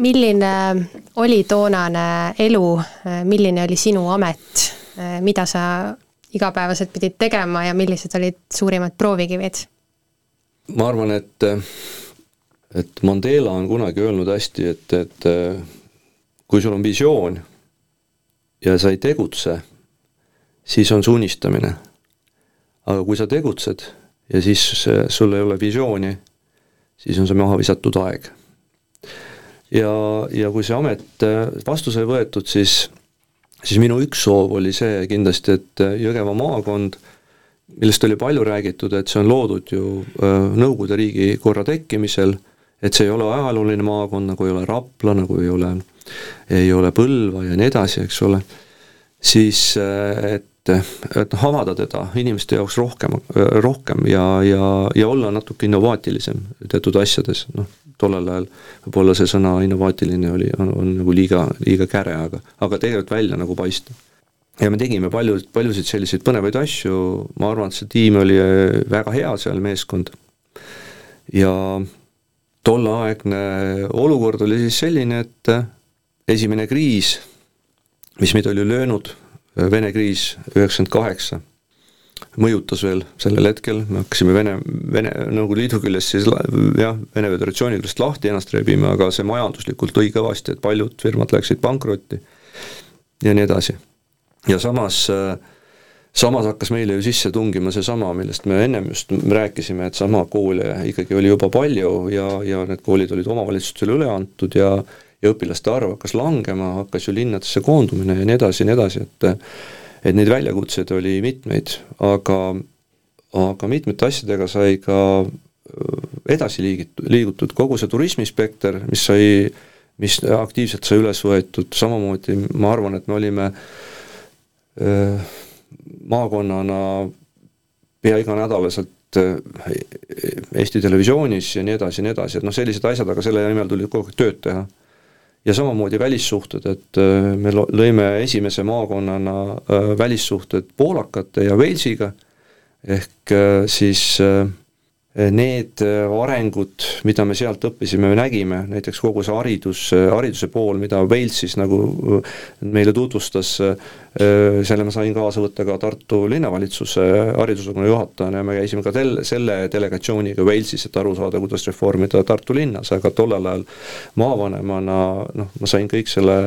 milline oli toonane elu, milline oli sinu amet, mida sa igapäevaselt pidid tegema ja millised olid suurimad proovikivid? ma arvan, et, et Mandela on kunagi öelnud hästi, et, et kui sul on visioon ja sa ei tegutse, siis on see unistamine. aga kui sa tegutsed ja siis sul ei ole visiooni, siis on see maha visatud aeg ja, ja kui see amet äh, vastu sai võetud, siis siis minu üks soov oli see kindlasti, et äh, Jõgeva maakond, millest oli palju räägitud, et see on loodud ju äh, Nõukogude riigi korra tekkimisel, et see ei ole ajalooline maakond, nagu ei ole Rapla, nagu ei ole, ei ole Põlva ja nii edasi, eks ole, siis et et noh, avada teda inimeste jaoks rohkem, rohkem ja, ja, ja olla natuke innovaatilisem teatud asjades, noh, tollel ajal võib-olla see sõna innovaatiline oli, on, on nagu liiga, liiga käre, aga, aga tegelikult välja nagu paista. ja me tegime palju, paljusid selliseid põnevaid asju, ma arvan, et see tiim oli väga hea seal, meeskond, ja tolleaegne olukord oli siis selline, et esimene kriis, mis meid oli löönud, Vene kriis üheksakümmend kaheksa mõjutas veel sellel hetkel, me hakkasime Vene, Vene, Nõukogude Liidu küljest siis jah, Vene Föderatsiooni küljest lahti ennast rebima, aga see majanduslikult tõi kõvasti, et paljud firmad läksid pankrotti ja nii edasi. ja samas, samas hakkas meile ju sisse tungima seesama, millest me ennem just rääkisime, et sama koole ikkagi oli juba palju ja, ja need koolid olid omavalitsustele üle antud ja ja õpilaste arv hakkas langema, hakkas ju linnadesse koondumine ja nii edasi ja nii edasi, et et neid väljakutseid oli mitmeid, aga, aga mitmete asjadega sai ka äh, edasi liigit-, liigutud, kogu see turismispekter, mis sai, mis aktiivselt sai üles võetud, samamoodi ma arvan, et me olime öö, äh, maakonnana pea iganädalaselt äh, Eesti Televisioonis ja nii edasi ja nii edasi, et noh, sellised asjad, aga selle nimel tuli kogu aeg tööd teha ja samamoodi välissuhted, et äh, me lõime esimese maakonnana äh, välissuhted poolakate ja Walesiga, ehk äh, siis need arengud, mida me sealt õppisime, me nägime, näiteks kogu see haridus, hariduse pool, mida Wales siis nagu meile tutvustas, selle ma sain kaasa võtta ka Tartu linnavalitsuse haridusosakonna juhatajana ja me käisime ka tel-, selle delegatsiooniga Walesis, et aru saada, kuidas reformida Tartu linnas, aga tollel ajal maavanemana noh, ma sain kõik selle,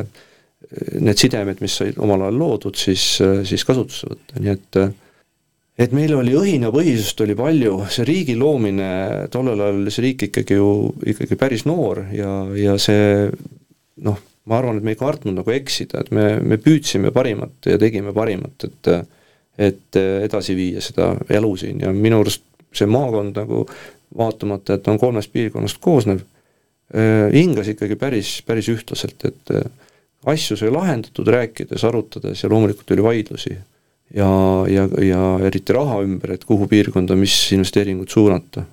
need sidemed, mis said omal ajal loodud, siis, siis kasutusse võtta, nii et et meil oli õhinapõhisust oli palju, see riigi loomine, tollel ajal oli see riik ikkagi ju ikkagi päris noor ja, ja see noh, ma arvan, et me ei kartnud nagu eksida, et me, me püüdsime parimat ja tegime parimat, et et edasi viia seda elu siin. Ja minu arust see maakond nagu vaatamata, et on kolmest piirkonnast koosnev, hingas ikkagi päris, päris ühtlaselt, et asju sai lahendatud, rääkides, arutades ja loomulikult oli vaidlusi ja, ja, ja eriti raha ümber, et kuhu piirkonda, mis investeeringut suunata.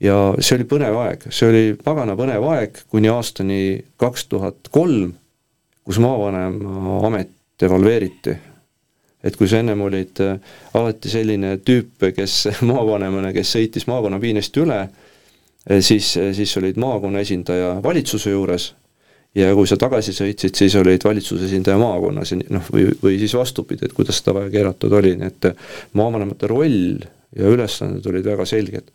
ja see oli põnev aeg, see oli pagana põnev aeg kuni aastani kaks tuhat kolm, kus maavanema amet devalveeriti. et kui sa ennem olid äh, alati selline tüüp, kes maavanemana, kes sõitis maakonnapiinest üle, äh, siis, äh, siis olid maakonna esindaja valitsuse juures ja kui sa tagasi sõitsid, siis olid valitsuse esindaja maakonnas ja noh, või, või siis vastupidi, et kuidas seda vaja keeratud oli, nii et maavanemate roll ja ülesanded olid väga selged.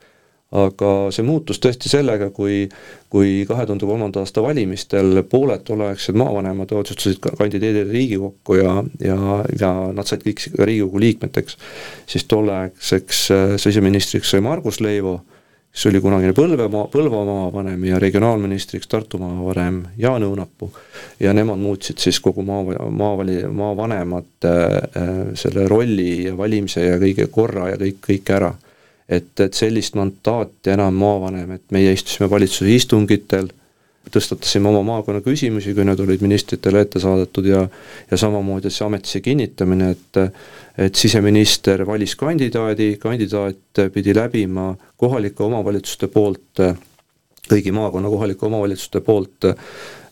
aga see muutus tõesti sellega, kui kui kahe tuhande kolmanda aasta valimistel pooled tolleaegsed maavanemad otsustasid kandideerida Riigikokku ja, ja, ja nad said kõik Riigikogu liikmeteks, siis tolleaegseks äh, siseministriks sai Margus Leivo kes oli kunagine Põlvemaa, Põlva maavanem ja regionaalministriks Tartu maavanem Jaan Õunapuu. ja nemad muutsid siis kogu maa, maavali, maavanemate äh, selle rolli ja valimise ja kõige korra ja kõik, kõik ära. et, et sellist mandaati enam maavanem, et meie istusime valitsuse istungitel tõstatasime oma maakonna küsimusi, kui need olid ministritele ette saadetud ja ja samamoodi see ametisse kinnitamine, et et siseminister valis kandidaadi, kandidaat pidi läbima kohalike omavalitsuste poolt, kõigi maakonna kohalike omavalitsuste poolt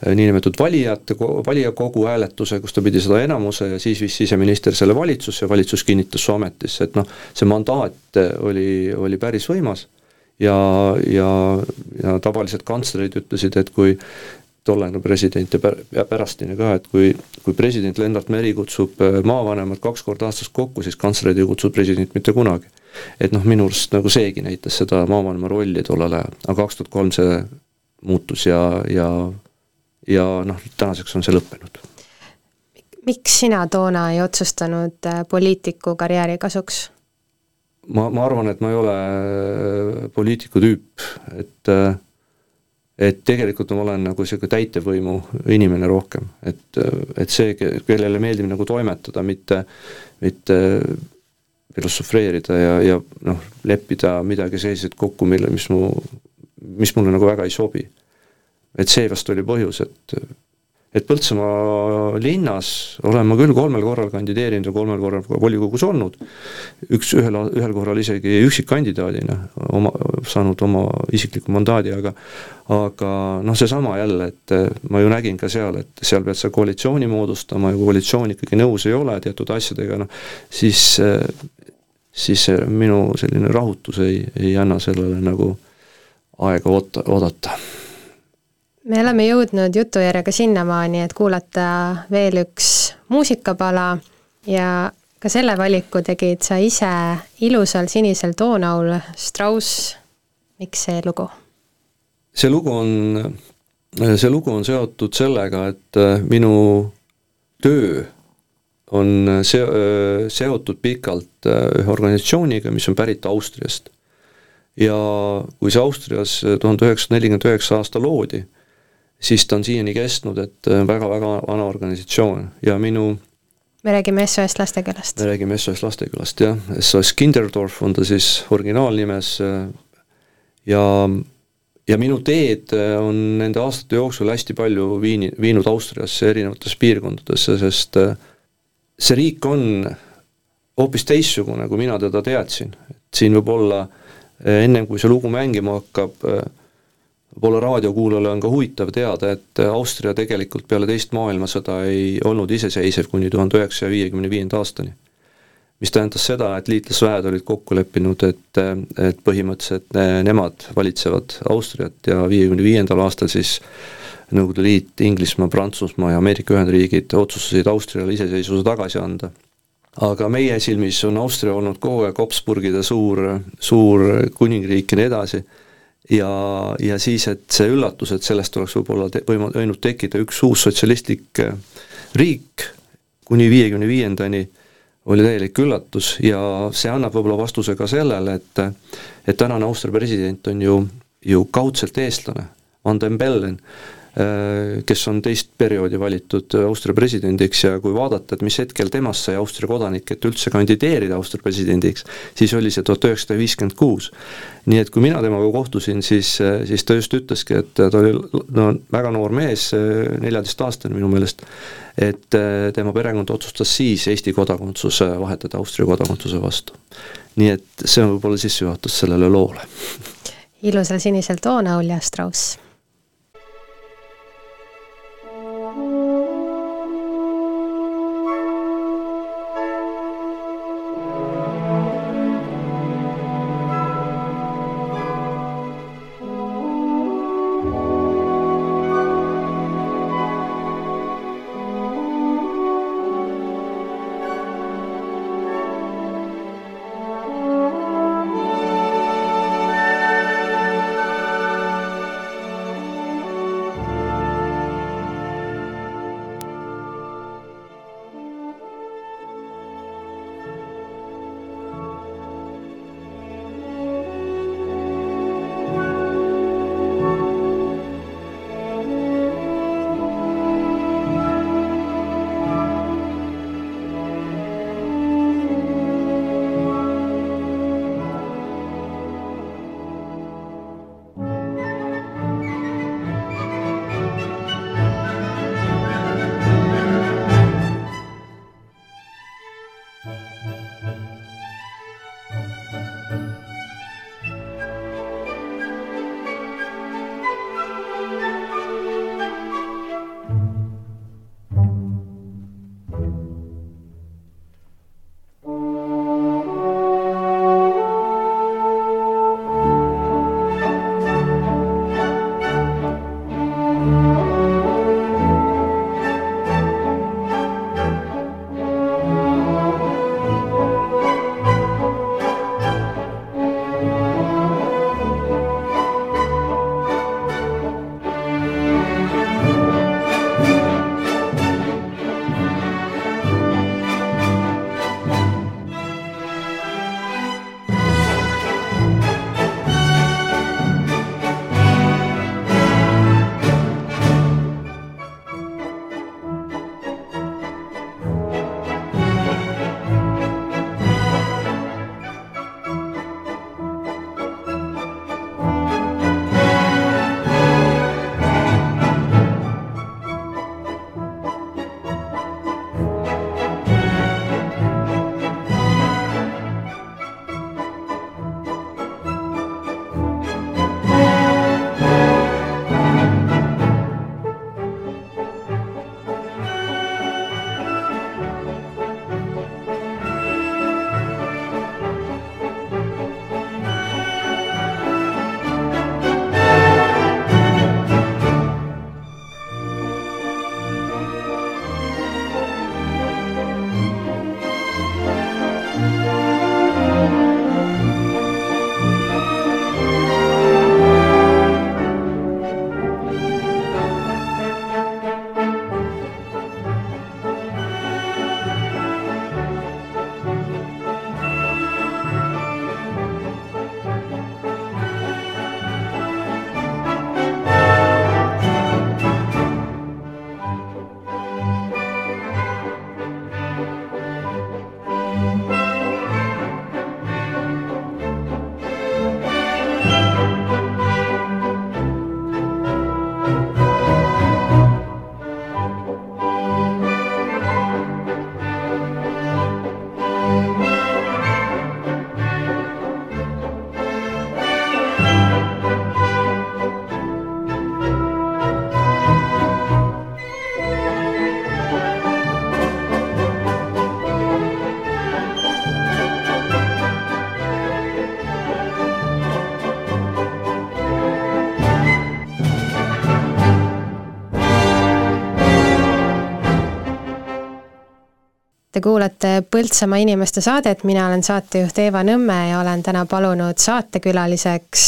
niinimetatud valijate, valijakogu hääletuse, kus ta pidi seda enamuse ja siis viis siseminister selle valitsusse ja valitsus kinnitas su ametisse, et noh, see mandaat oli, oli päris võimas ja, ja, ja tavaliselt kantslerid ütlesid, et kui tollane president ja pär-, ja pärastine ka, et kui, kui president Lennart Meri kutsub äh, maavanemad kaks korda aastas kokku, siis kantslerid ei kutsu presidenti mitte kunagi. et noh, minu arust nagu seegi näitas seda maavanema rolli tollel ajal, aga kaks tuhat kolm see muutus ja, ja ja noh, tänaseks on see lõppenud. miks sina toona ei otsustanud äh, poliitiku karjääri kasuks? Ma, ma arvan, et ma ei ole äh, poliitiku tüüp, et äh, et tegelikult ma olen nagu niisugune täitevvõimu inimene rohkem, et, äh, et see, kellele meeldib nagu toimetada, mitte, mitte filosofeerida ja, ja noh, leppida midagi selliseid kokku, mille, mis mu, mis mulle nagu väga ei sobi. et see vast oli põhjus, et et Põltsamaa linnas olen ma küll kolmel korral kandideerinud ja kolmel korral volikogus olnud, üks, ühel, ühel korral isegi üksikkandidaadina oma, saanud oma isikliku mandaadi, aga aga noh, seesama jälle, et ma ju nägin ka seal, et seal pead sa koalitsiooni moodustama ja kui koalitsioon ikkagi nõus ei ole teatud asjadega, noh siis, siis minu selline rahutus ei, ei anna sellele nagu aega oota, oodata me oleme jõudnud jutujärjega sinnamaani, et kuulata veel üks muusikapala ja ka selle valiku tegid sa ise ilusal sinisel toonaul, Strauss, miks see lugu? see lugu on, see lugu on seotud sellega, et minu töö on se-, seotud pikalt ühe organisatsiooniga, mis on pärit Austriast. ja kui see Austrias tuhande üheksasada nelikümmend üheksa aasta loodi, siis ta on siiani kestnud, et väga-väga äh, vana organisatsioon. Ja minu me räägime SOS Lastekülast? me räägime SOS Lastekülast, jah, SOS Kinderdorf on ta siis originaalnimes äh, ja ja minu teed äh, on nende aastate jooksul hästi palju viini, viinud Austriasse erinevatesse piirkondadesse, sest see riik on hoopis teistsugune, kui mina teda teadsin, et siin võib olla ennem, kui see lugu mängima hakkab, võib-olla raadiokuulajale on ka huvitav teada, et Austria tegelikult peale teist maailmasõda ei olnud iseseisev kuni tuhande üheksasaja viiekümne viienda aastani. mis tähendas seda, et liitlasväed olid kokku leppinud, et, et põhimõtteliselt nemad valitsevad Austriat ja viiekümne viiendal aastal siis Nõukogude Liit, Inglismaa, Prantsusmaa ja Ameerika Ühendriigid otsustasid Austriale iseseisvuse tagasi anda aga meie silmis on Austria olnud kogu aeg Habsburgide suur, suur kuningriik ja nii edasi ja, ja siis, et see üllatus, et sellest oleks võib-olla te-, võima-, võinud tekkida üks uus sotsialistlik äh, riik kuni viiekümne viiendani, oli täielik üllatus ja see annab võib-olla vastuse ka sellele, et et tänane Austria president on ju, ju kaudselt eestlane, Van den Bellen, kes on teist perioodi valitud Austria presidendiks ja kui vaadata, et mis hetkel temast sai Austria kodanik, et üldse kandideerida Austria presidendiks, siis oli see tuhat üheksasada viiskümmend kuus. nii et kui mina temaga kohtusin, siis, siis ta just ütleski, et ta oli no väga noor mees, neljateistaastane minu meelest, et äh, tema perekond otsustas siis Eesti kodakondsuse vahetada Austria kodakondsuse vastu. nii et see on võib-olla sissejuhatus sellele loole. ilusal sinisel toonaul ja Strauss Te kuulate Põltsamaa inimeste saadet, mina olen saatejuht Eeva Nõmme ja olen täna palunud saatekülaliseks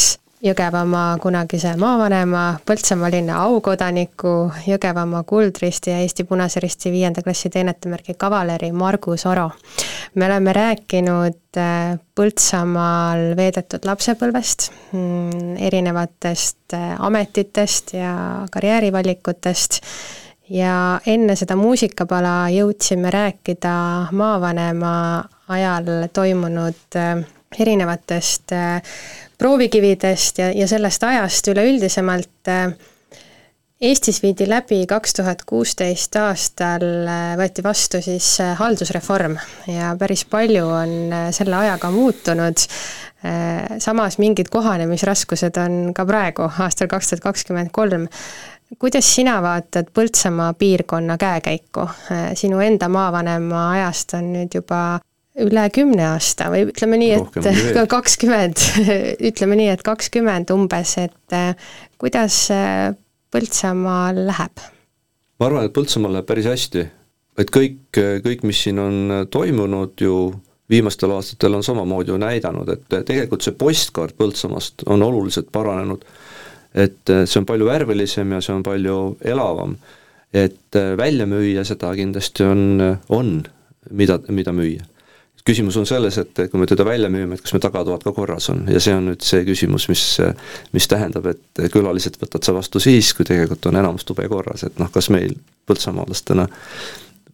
Jõgevamaa kunagise maavanema, Põltsamaa linna aukodaniku, Jõgevamaa Kuldristi ja Eesti Punase Risti viienda klassi teenetemärgi kavaleri Margus Oro. me oleme rääkinud äh, Põltsamaal veedetud lapsepõlvest, mm, erinevatest äh, ametitest ja karjäärivalikutest ja enne seda muusikapala jõudsime rääkida maavanema ajal toimunud äh, erinevatest proovikividest ja, ja sellest ajast üleüldisemalt äh, Eestis viidi läbi kaks tuhat kuusteist aastal, äh, võeti vastu siis äh, haldusreform ja päris palju on selle ajaga muutunud, samas mingid kohanemisraskused on ka praegu, aastal kaks tuhat kakskümmend kolm. Kuidas sina vaatad Põltsamaa piirkonna käekäiku? sinu enda maavanema ajast on nüüd juba üle kümne aasta või ütleme nii, et kakskümmend, ütleme nii, et kakskümmend umbes, et äh, kuidas äh, Põltsamaal läheb? ma arvan, et Põltsamaal läheb päris hästi, et kõik, kõik, mis siin on toimunud ju viimastel aastatel on samamoodi ju näidanud, et tegelikult see postkaart Põltsamaast on oluliselt paranenud. Et see on palju värvilisem ja see on palju elavam. et välja müüa seda kindlasti on, on, mida, mida müüa küsimus on selles, et kui me teda välja müüme, et kas me tagatoad ka korras on ja see on nüüd see küsimus, mis, mis tähendab, et külalised võtad sa vastu siis, kui tegelikult on enamus tube korras, et noh, kas meil põltsamaalastena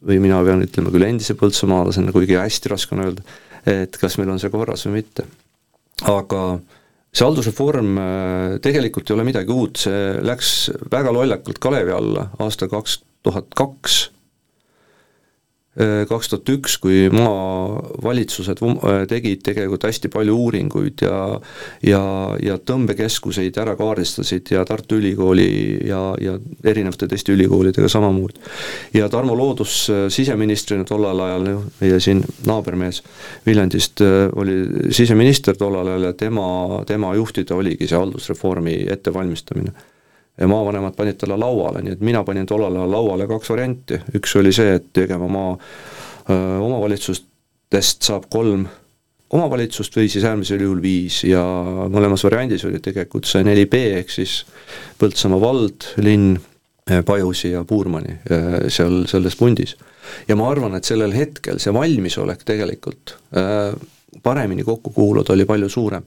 või mina pean ütlema küll endise põltsamaalasena, kuigi hästi raske on öelda, et kas meil on see korras või mitte. aga see haldusreform äh, tegelikult ei ole midagi uut, see läks väga lollakalt kalevi alla aastal kaks tuhat kaks kaks tuhat üks, kui maavalitsused tegid tegelikult hästi palju uuringuid ja ja, ja tõmbekeskuseid ära kaardistasid ja Tartu Ülikooli ja, ja erinevate teiste ülikoolidega samamoodi. ja Tarmo Loodus siseministrina tollel ajal, meie siin naabermees Viljandist oli siseminister tollel ajal ja tema, tema juhtida oligi see haldusreformi ettevalmistamine ja maavanemad panid talle lauale, nii et mina panin tollal ajal lauale kaks varianti, üks oli see, et Jõgevamaa omavalitsustest saab kolm omavalitsust või siis äärmisel juhul viis. Ja mõlemas variandis oli tegelikult see neli B ehk siis Põltsamaa vald, linn, Pajusi ja Puurmani seal selles pundis. ja ma arvan, et sellel hetkel see valmisolek tegelikult paremini kokku kuuluda oli palju suurem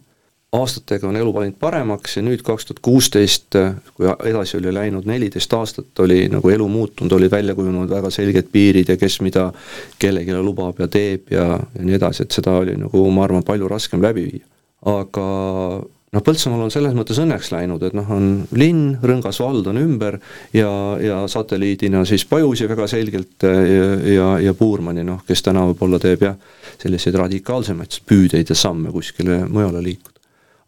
aastatega on elu läinud paremaks ja nüüd kaks tuhat kuusteist, kui edasi oli läinud neliteist aastat, oli nagu elu muutunud, olid välja kujunenud väga selged piirid ja kes mida kellelegi lubab ja teeb ja, ja nii edasi, et seda oli nagu ma arvan, palju raskem läbi viia. aga noh, Põltsamaal on selles mõttes õnneks läinud, et noh, on linn, Rõngas vald on ümber ja, ja satelliidina siis Pajusi väga selgelt ja, ja, ja Puurmani noh, kes täna võib-olla teeb jah, selliseid radikaalsemaid püüdeid ja samme kuskile mujale liikuda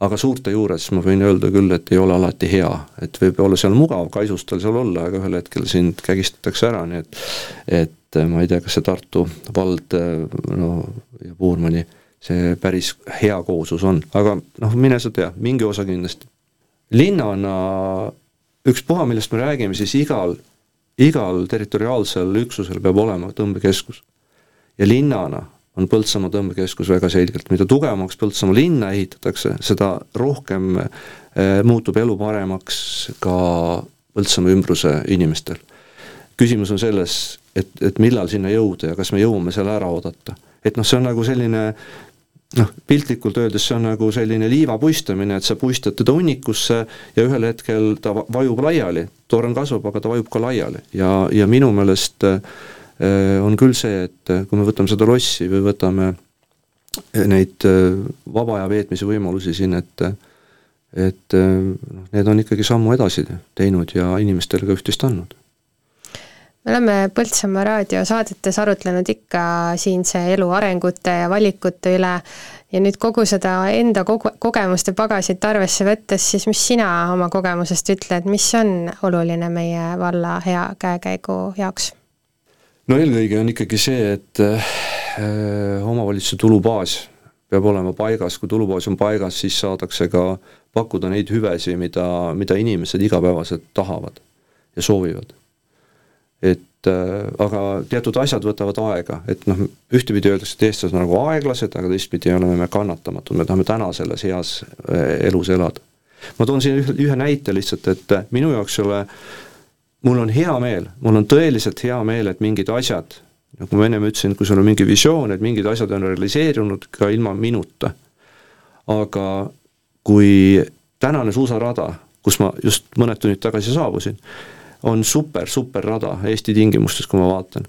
aga suurte juures ma võin öelda küll, et ei ole alati hea, et võib olla seal mugav kaisustel seal olla, aga ühel hetkel sind kägistatakse ära, nii et et ma ei tea, kas see Tartu vald no ja Puurmani see päris hea kooslus on, aga noh, mine sa tea, mingi osa kindlasti. linnana ükspuha, millest me räägime, siis igal, igal territoriaalsel üksusel peab olema tõmbekeskus. ja linnana on Põltsamaa tõmbekeskus väga selgelt, mida tugevamaks Põltsamaa linna ehitatakse, seda rohkem eh, muutub elu paremaks ka Põltsamaa ümbruse inimestel. küsimus on selles, et, et millal sinna jõuda ja kas me jõuame selle ära oodata. et noh, see on nagu selline noh, piltlikult öeldes see on nagu selline liiva puistamine, et sa puistad teda hunnikusse ja ühel hetkel ta vajub laiali, torn kasvab, aga ta vajub ka laiali ja, ja minu meelest äh, Äh, on küll see, et äh, kui me võtame seda lossi või võtame äh, neid vaba aja veetmise võimalusi siin, et et noh, need on ikkagi sammu edasi teinud ja inimestele ka üht-teist andnud me oleme Põltsamaa raadiosaadetes arutlenud ikka siinse elu arengute ja valikute üle ja nüüd kogu seda enda kogu-, kogemuste pagasit arvesse võttes, siis mis sina oma kogemusest ütled, mis on oluline meie valla hea käekäigu jaoks? No eelkõige on ikkagi see, et äh, omavalitsuse tulubaas peab olema paigas, kui tulubaas on paigas, siis saadakse ka pakkuda neid hüvesid, mida, mida inimesed igapäevaselt tahavad ja soovivad. et äh, aga teatud asjad võtavad aega, et noh, ühtepidi öeldakse, et eestlased on nagu aeglased, aga teistpidi oleme me kannatamatud, me tahame täna selles heas äh, elus elada. ma toon siin ühe, ühe näite lihtsalt, et minu jaoks ei ole, mul on hea meel, mul on tõeliselt hea meel, et mingid asjad, nagu ma ennem ütlesin, kui sul on mingi visioon, et mingid asjad on realiseerunud ka ilma minuta. aga kui tänane suusarada, kus ma just mõned tunnid tagasi saabusin, on super, super rada Eesti tingimustes, kui ma vaatan,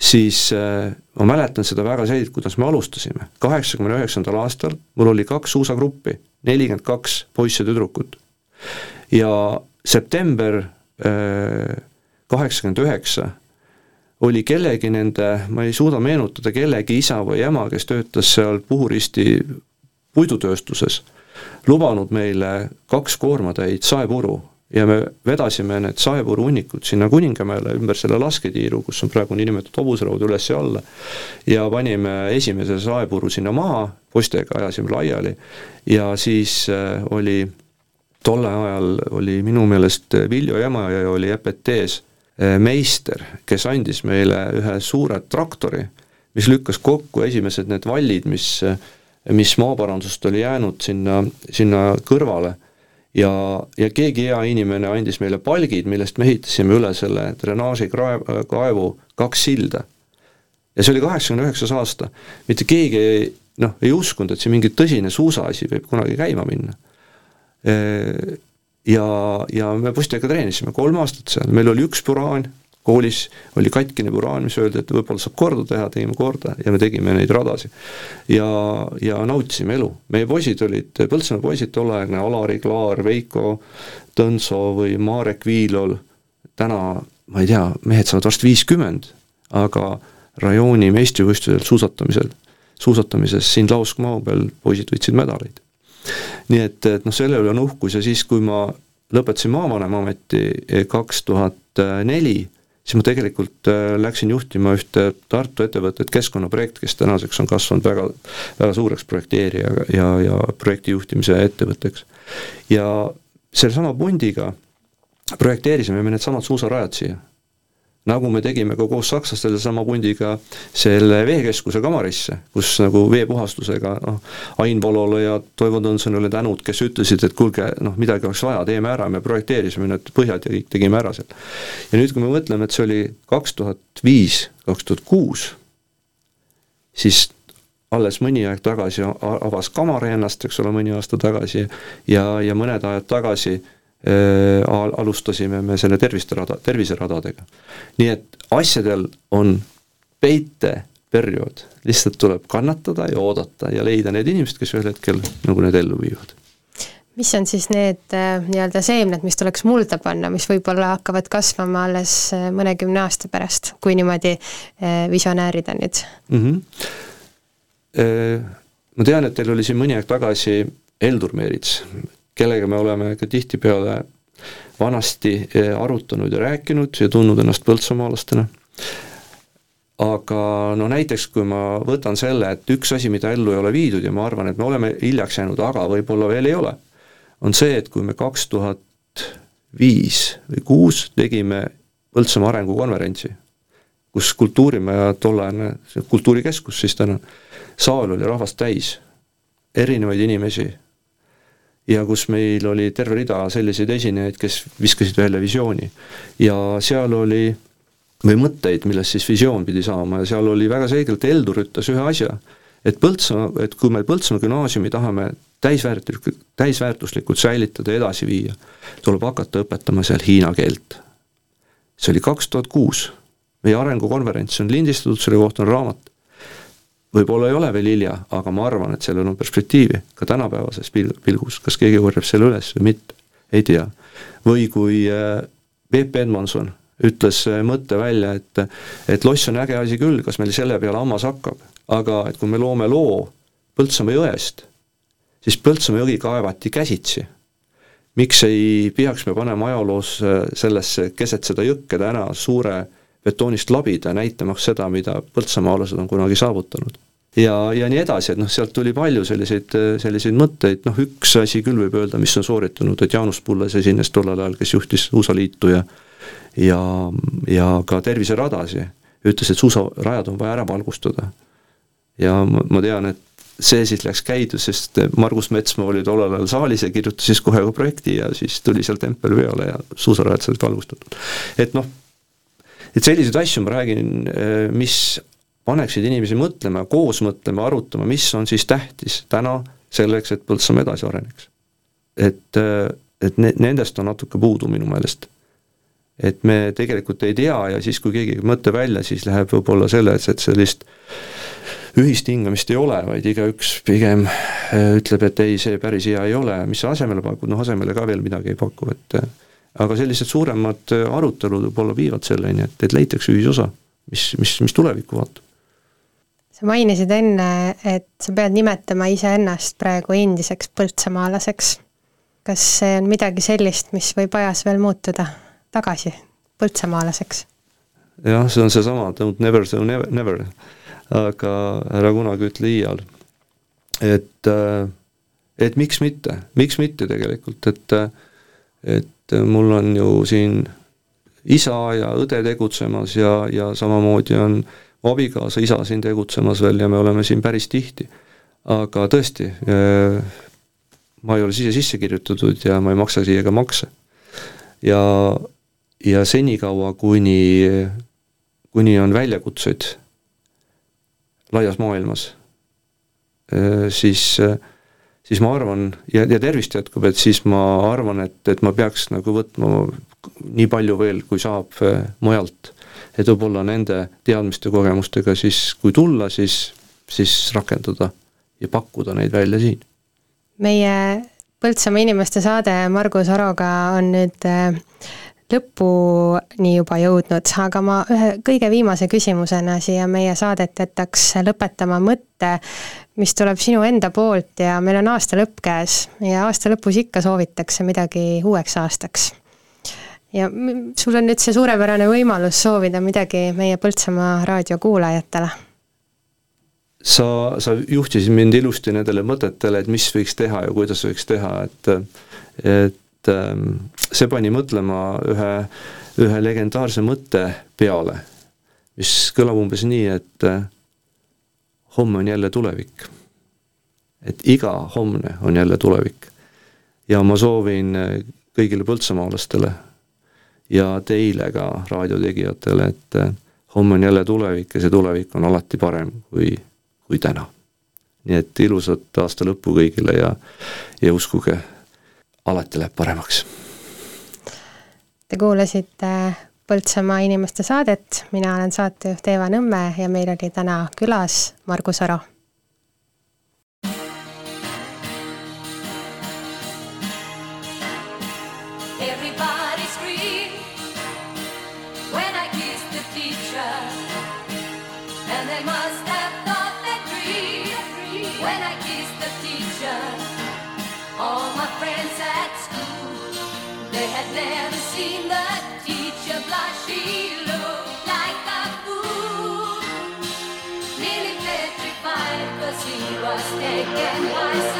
siis äh, ma mäletan seda väga selgelt, kuidas me alustasime. kaheksakümne üheksandal aastal mul oli kaks suusagruppi, nelikümmend kaks poissi ja tüdrukut. ja september kaheksakümmend üheksa oli kellegi nende, ma ei suuda meenutada, kellegi isa või ema, kes töötas seal Puhuristi puidutööstuses, lubanud meile kaks koormatäit saepuru. Ja me vedasime need saepuru hunnikud sinna Kuningamäele ümber selle lasketiiru, kus on praegu niinimetatud hobuseraud üles ja alla, ja panime esimese saepuru sinna maha, poistega ajasime laiali ja siis äh, oli tollel ajal oli minu meelest Viljo Jämaja oli EPT-s äh, meister, kes andis meile ühe suure traktori, mis lükkas kokku esimesed need vallid, mis, mis maaparandusest oli jäänud sinna, sinna kõrvale ja, ja keegi hea inimene andis meile palgid, millest me ehitasime üle selle drenaažikaevu kaks silda. ja see oli kaheksakümne üheksas aasta, mitte keegi ei noh, ei uskunud, et see mingi tõsine suusaasi võib kunagi käima minna. Ja, ja me poistega treenisime kolm aastat seal, meil oli üks puraan, koolis oli katkine puraan, mis öeldi, et võib-olla saab korda teha, tegime korda ja me tegime neid radasid. ja, ja nautisime elu, meie poisid olid, Põltsamaa poisid tolleaegne, Alari Klaar, Veiko Tõnso või Marek Viilol, täna ma ei tea, mehed saavad varsti viiskümmend, aga rajooni meistrivõistlusel suusatamisel, suusatamises siin lauskmaa peal poisid võitsid medaleid. Nii et, et noh, selle üle on uhkus ja siis, kui ma lõpetasin maavanema ameti kaks tuhat neli, siis ma tegelikult äh, läksin juhtima ühte Tartu ettevõtet, Keskkonnaprojekt, kes tänaseks on kasvanud väga, väga suureks projekteerija ja, ja projekti juhtimise ettevõtteks. ja sellesama pundiga projekteerisime me needsamad suusarajad siia nagu me tegime ka koos sakslastele sama pundiga selle veekeskuse Kamarisse, kus nagu veepuhastusega noh, Ain Volole ja Toivo Tõnsonile tänud, kes ütlesid, et kuulge, noh, midagi oleks vaja, teeme ära, me projekteerisime need põhjad ja kõik tegime ära seal. ja nüüd, kui me mõtleme, et see oli kaks tuhat viis, kaks tuhat kuus, siis alles mõni aeg tagasi avas Kamar ennast, eks ole, mõni aasta tagasi ja, ja mõned ajad tagasi alustasime me selle tervisterada, terviseradadega. nii et asjadel on peiteperiood, lihtsalt tuleb kannatada ja oodata ja leida need inimesed, kes ühel hetkel nagu need ellu viivad mis on siis need äh, nii-öelda seemned, mis tuleks mulda panna, mis võib-olla hakkavad kasvama alles äh, mõnekümne aasta pärast, kui niimoodi visionäärida nüüd mm? -hmm. Ma tean, et teil oli siin mõni aeg tagasi Eldur Meerits, kellega me oleme ka tihtipeale vanasti eh, arutanud ja rääkinud ja tundnud ennast põltsamaalastena. aga no näiteks, kui ma võtan selle, et üks asi, mida ellu ei ole viidud ja ma arvan, et me oleme hiljaks jäänud, aga võib-olla veel ei ole, on see, et kui me kaks tuhat viis või kuus tegime Põltsamaa arengukonverentsi, kus Kultuurimaja tollane, kultuurikeskus siis täna, saal oli rahvast täis, erinevaid inimesi ja kus meil oli terve rida selliseid esinejaid, kes viskasid välja visiooni. ja seal oli, või mõtteid, millest siis visioon pidi saama ja seal oli väga selgelt, Heldur ütles ühe asja, et Põltsamaa, et kui me Põltsamaa gümnaasiumi tahame täisväärtuslikult, täisväärtuslikult säilitada ja edasi viia, tuleb hakata õpetama seal hiina keelt. see oli kaks tuhat kuus, meie arengukonverents on lindistatud, selle kohta on raamat võib-olla ei ole veel hilja, aga ma arvan, et sellel on perspektiivi ka tänapäevases pil-, pilgus, kas keegi korjab selle üles või mitte, ei tea. või kui äh, Peep Edmonson ütles äh, mõtte välja, et et loss on äge asi küll, kas meil selle peale hammas hakkab, aga et kui me loome loo Põltsamaa jõest, siis Põltsamaa jõgi kaevati käsitsi. miks ei peaks me panema ajaloos äh, sellesse, keset seda jõkke täna suure betoonist labida, näitamaks seda, mida põltsamaalased on kunagi saavutanud. ja, ja nii edasi, et noh, sealt tuli palju selliseid, selliseid mõtteid, noh üks asi küll võib öelda, mis on sooritunud, et Jaanus Pulles esines tollel ajal, kes juhtis USA liitu ja ja, ja ka terviseradasi, ütles, et suusarajad on vaja ära valgustada. ja ma, ma tean, et see siis läks käidu, sest Margus Metsmaa oli tollel ajal saalis ja kirjutas siis kohe ka projekti ja siis tuli seal tempel peale ja suusarajad said valgustatud. et noh, et selliseid asju ma räägin, mis paneksid inimesi mõtlema, koos mõtlema, arutama, mis on siis tähtis täna selleks, et Põltsamaa edasi areneks. et, et ne-, nendest on natuke puudu minu meelest. et me tegelikult ei tea ja siis, kui keegi mõte välja, siis läheb võib-olla selles, et sellist ühist hingamist ei ole, vaid igaüks pigem äh, ütleb, et ei, see päris hea ei ole, mis sa asemele pakud, noh asemele ka veel midagi ei paku, et äh, aga sellised suuremad äh, arutelud võib-olla viivad selleni, et, et leitakse ühisosa, mis, mis, mis tulevikku vaatab. sa mainisid enne, et sa pead nimetama iseennast praegu endiseks põltsamaalaseks. kas see on midagi sellist, mis võib ajas veel muutuda tagasi põltsamaalaseks? jah, see on seesama don't never say never, never aga ära kunagi ütle iial. et, äh, et miks mitte, miks mitte tegelikult, et et mul on ju siin isa ja õde tegutsemas ja, ja samamoodi on abikaasa isa siin tegutsemas veel ja me oleme siin päris tihti. aga tõesti, äh, ma ei ole siia sisse kirjutatud ja ma ei maksa siia ka makse. ja, ja senikaua, kuni, kuni on väljakutseid laias maailmas, siis, siis ma arvan, ja, ja tervist jätkub, et siis ma arvan, et, et ma peaks nagu võtma nii palju veel, kui saab mujalt. et võib-olla nende teadmiste, kogemustega siis, kui tulla, siis, siis rakendada ja pakkuda neid välja siin. meie Põltsamaa inimeste saade Margus Aroga on nüüd lõpuni juba jõudnud, aga ma ühe kõige viimase küsimusena siia meie saadet jätaks lõpetama mõtte, mis tuleb sinu enda poolt ja meil on aasta lõpp käes ja aasta lõpus ikka soovitakse midagi uueks aastaks. ja sul on nüüd see suurepärane võimalus soovida midagi meie Põltsamaa raadio kuulajatele sa, sa juhtisid mind ilusti nendele mõtetele, et mis võiks teha ja kuidas võiks teha, et et et ähm, see pani mõtlema ühe, ühe legendaarse mõtte peale, mis kõlab umbes nii, et äh, homme on jälle tulevik. et iga homne on jälle tulevik. ja ma soovin äh, kõigile põltsamaalastele ja teile ka, raadiotegijatele, et äh, homme on jälle tulevik ja see tulevik on alati parem kui, kui täna. nii et ilusat aasta lõppu kõigile ja, ja uskuge alati läheb paremaks. Te kuulasite Põltsamaa inimeste saadet, mina olen saatejuht Eeva Nõmme ja meil oli täna külas Margus Aro I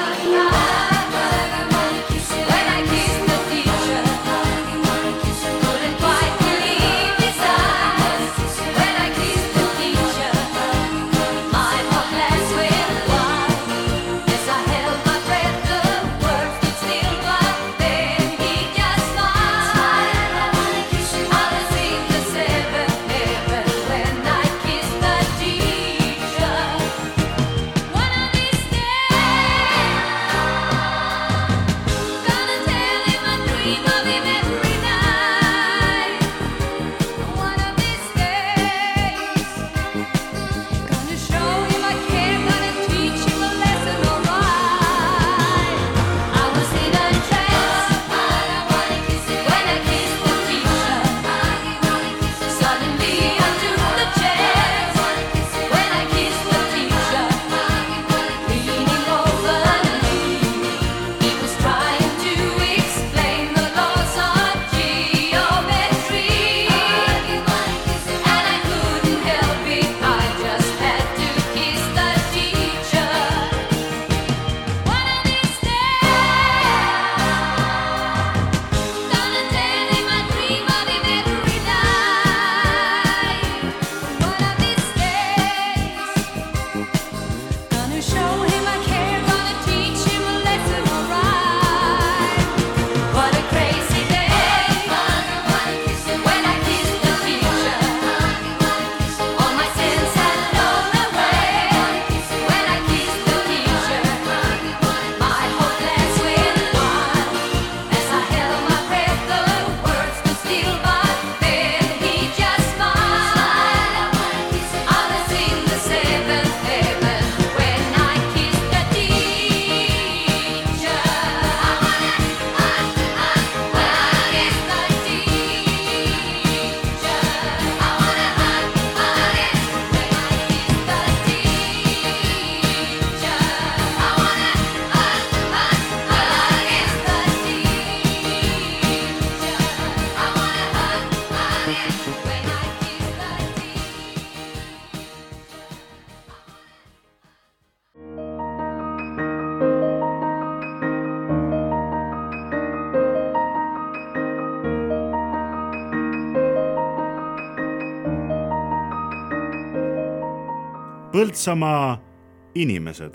Põltsamaa inimesed